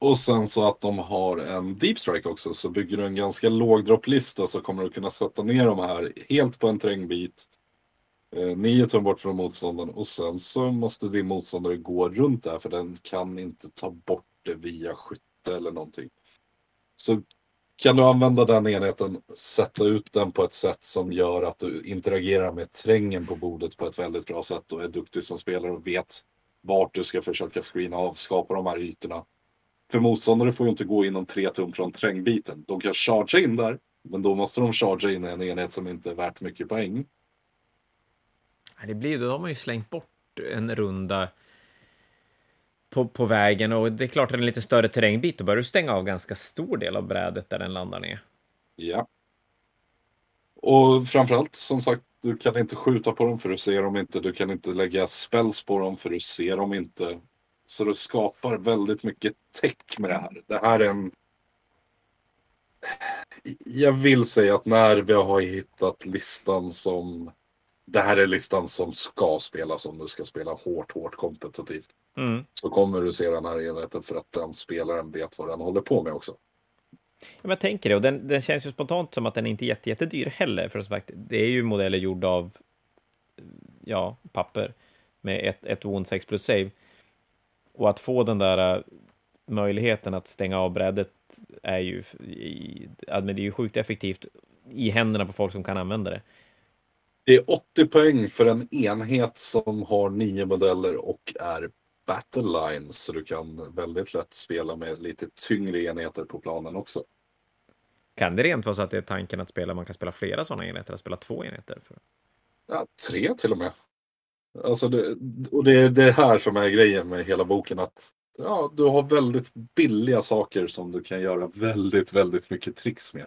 Och sen så att de har en deep strike också så bygger du en ganska låg dropplista så kommer du kunna sätta ner de här helt på en trängbit. Eh, nio tum bort från motståndaren och sen så måste din motståndare gå runt där för den kan inte ta bort det via skytte eller någonting. Så kan du använda den enheten, sätta ut den på ett sätt som gör att du interagerar med trängen på bordet på ett väldigt bra sätt och är duktig som spelare och vet vart du ska försöka screena av, skapa de här ytorna. För motståndare får ju inte gå inom tre tum från trängbiten. De kan chargea in där, men då måste de chargea in en enhet som inte är värt mycket poäng. Det blir, då har man ju slängt bort en runda på, på vägen och det är klart en lite större terrängbit. Då börjar du stänga av ganska stor del av brädet där den landar ner. Ja. Och framförallt, som sagt, du kan inte skjuta på dem för du ser dem inte. Du kan inte lägga spells på dem för du ser dem inte. Så du skapar väldigt mycket tech med det här. Det här är en... Jag vill säga att när vi har hittat listan som... Det här är listan som ska spelas om du ska spela hårt, hårt kompetitivt. Mm. Så kommer du se den här enheten för att den spelaren vet vad den håller på med också. Ja, jag tänker det, och den, den känns ju spontant som att den inte är jätte, jättedyr heller, för som sagt, det är ju modeller gjorda av ja, papper med ett, ett wound 6 plus save. Och att få den där äh, möjligheten att stänga av brädet är ju, men det är ju sjukt effektivt i händerna på folk som kan använda det. Det är 80 poäng för en enhet som har nio modeller och är battle lines. Så du kan väldigt lätt spela med lite tyngre enheter på planen också. Kan det rent vara så att det är tanken att spela, man kan spela flera sådana enheter, att spela två enheter? För... Ja, tre till och med. Alltså det, och det är det här som är grejen med hela boken. att ja, Du har väldigt billiga saker som du kan göra väldigt, väldigt mycket tricks med.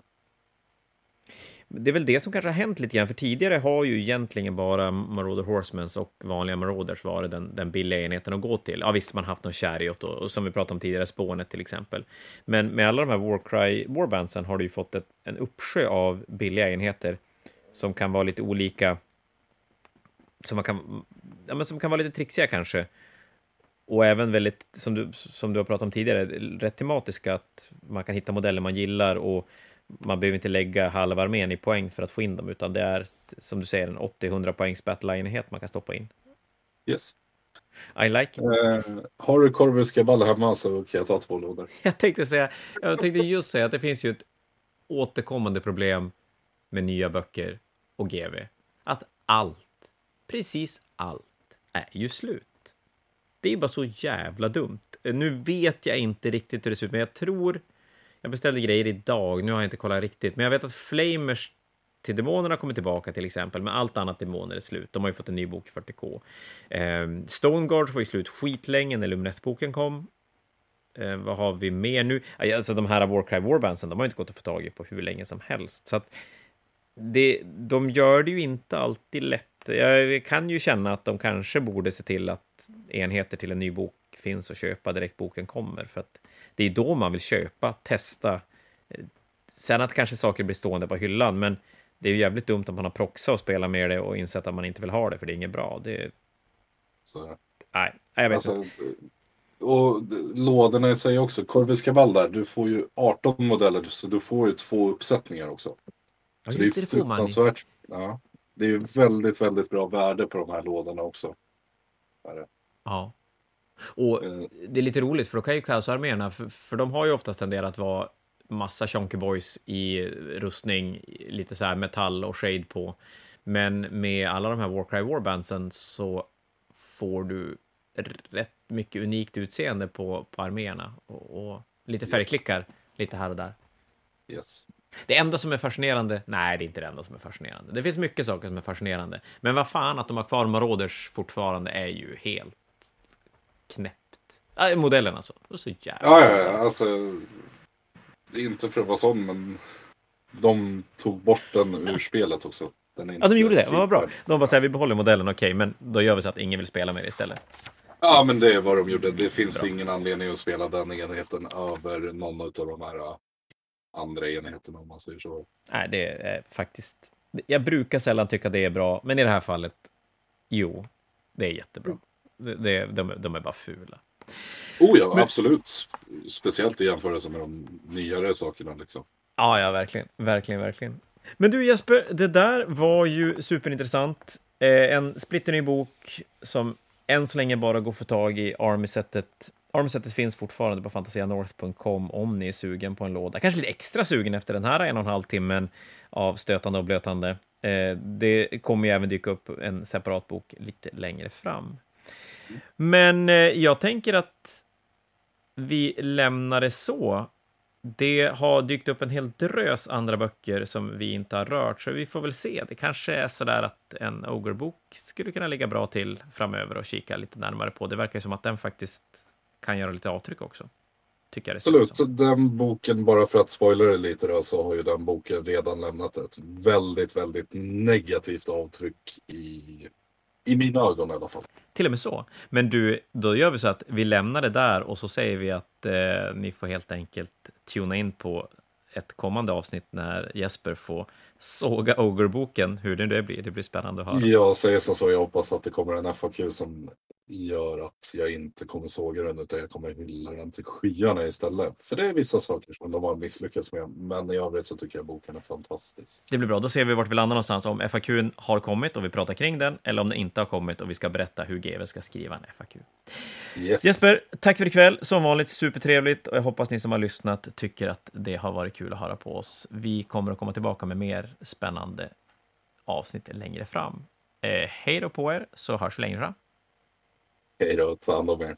Det är väl det som kanske har hänt lite grann, för tidigare har ju egentligen bara Marauder Horsemans och vanliga Marauders varit den, den billiga enheten att gå till. Ja visst, man har haft någon Chariot och, och som vi pratade om tidigare, Spånet till exempel. Men med alla de här Warcry Warbandsen har du ju fått ett, en uppsjö av billiga enheter som kan vara lite olika, som, man kan, ja, men som kan vara lite trixiga kanske. Och även väldigt, som du, som du har pratat om tidigare, rätt tematiska, att man kan hitta modeller man gillar och man behöver inte lägga halva armén i poäng för att få in dem, utan det är som du säger en 80-100 poängs battle-enhet man kan stoppa in. Yes. I like it. Eh, har du Corvus Cabal hemma så kan jag ta två lådor. Jag tänkte säga, jag tänkte just säga att det finns ju ett återkommande problem med nya böcker och GV. Att allt, precis allt, är ju slut. Det är bara så jävla dumt. Nu vet jag inte riktigt hur det ser ut, men jag tror... Jag beställde grejer idag, nu har jag inte kollat riktigt, men jag vet att Flamers till demonerna kommer tillbaka till exempel, men allt annat demoner är slut. De har ju fått en ny bok i 40K. Eh, Stoneguards var ju slut skitlänge när Lumineth-boken kom. Eh, vad har vi mer nu? Alltså de här Warcry Warbandsen, de har ju inte gått att få tag i på hur länge som helst. Så att det, de gör det ju inte alltid lätt. Jag kan ju känna att de kanske borde se till att enheter till en ny bok finns att köpa direkt boken kommer. För att det är då man vill köpa, testa. Sen att kanske saker blir stående på hyllan, men det är ju jävligt dumt om man har proxa och spelar med det och insett att man inte vill ha det, för det är inget bra. Det... Så, Nej, jag vet alltså, inte. och lådorna i sig också. Corvus Cabal där, du får ju 18 modeller så du får ju två uppsättningar också. Ja, Så det är det, fruktansvärt. Ja, det är ju väldigt, väldigt bra värde på de här lådorna också. Ja. Och Eh, det är lite roligt, för då kan ju Kaos-arméerna, för, för de har ju oftast tenderat att vara massa Chonky Boys i rustning, lite så här metall och shade på. Men med alla de här Warcry Warbandsen så får du rätt mycket unikt utseende på, på arméerna och, och lite färgklickar lite här och där. Yes. Det enda som är fascinerande, nej, det är inte det enda som är fascinerande. Det finns mycket saker som är fascinerande, men vad fan att de har kvar Marauders fortfarande är ju helt knäppt. Äh, modellen alltså, det så jävla... Ja, ja, ja, alltså. Det är inte för att vara sån, men de tog bort den ur spelet också. Den är Ja, de inte gjorde det, vad bra. De bara säger vi behåller modellen, okej, men då gör vi så att ingen vill spela med det istället. Ja, men det är vad de gjorde. Det finns Bra. ingen anledning att spela den enheten över någon av de här andra enheterna om man säger så. Nej, det är faktiskt... Jag brukar sällan tycka det är bra, men i det här fallet, jo, det är jättebra. Det, det, de, de är bara fula. Oh ja, Men- absolut. Speciellt i jämförelse med de nyare sakerna liksom. Ja, ja, verkligen. Verkligen, verkligen. Men du Jesper, det där var ju superintressant. Eh, en splitterny bok som än så länge bara går att få tag i Army-sättet. Armsetet finns fortfarande på fantasianorth.com om ni är sugen på en låda. Kanske lite extra sugen efter den här en och en halv timmen av stötande och blötande. Eh, det kommer ju även dyka upp en separat bok lite längre fram. Men eh, jag tänker att vi lämnar det så. Det har dykt upp en hel drös andra böcker som vi inte har rört, så vi får väl se. Det kanske är så där att en Ogre-bok skulle kunna ligga bra till framöver och kika lite närmare på. Det verkar ju som att den faktiskt kan göra lite avtryck också. Tycker jag Absolut, så den boken, bara för att spoila det lite då, så har ju den boken redan lämnat ett väldigt, väldigt negativt avtryck i, i mina ögon i alla fall. Till och med så. Men du, då gör vi så att vi lämnar det där och så säger vi att eh, ni får helt enkelt tuna in på ett kommande avsnitt när Jesper får såga Ogre-boken. Hur det nu blir, det blir spännande att höra. Jag säger som så, jag hoppas att det kommer en FAQ som gör att jag inte kommer såga den utan jag kommer hylla den till skyarna istället. För det är vissa saker som de har misslyckats med. Men i övrigt så tycker jag boken är fantastisk. Det blir bra, då ser vi vart vi landar någonstans. Om FAQn har kommit och vi pratar kring den, eller om den inte har kommit och vi ska berätta hur GW ska skriva en FAQ. Yes. Jesper, tack för ikväll. Som vanligt supertrevligt och jag hoppas ni som har lyssnat tycker att det har varit kul att höra på oss. Vi kommer att komma tillbaka med mer spännande avsnitt längre fram. Eh, hej då på er, så hörs vi längre fram. Hej då, ta hand om er.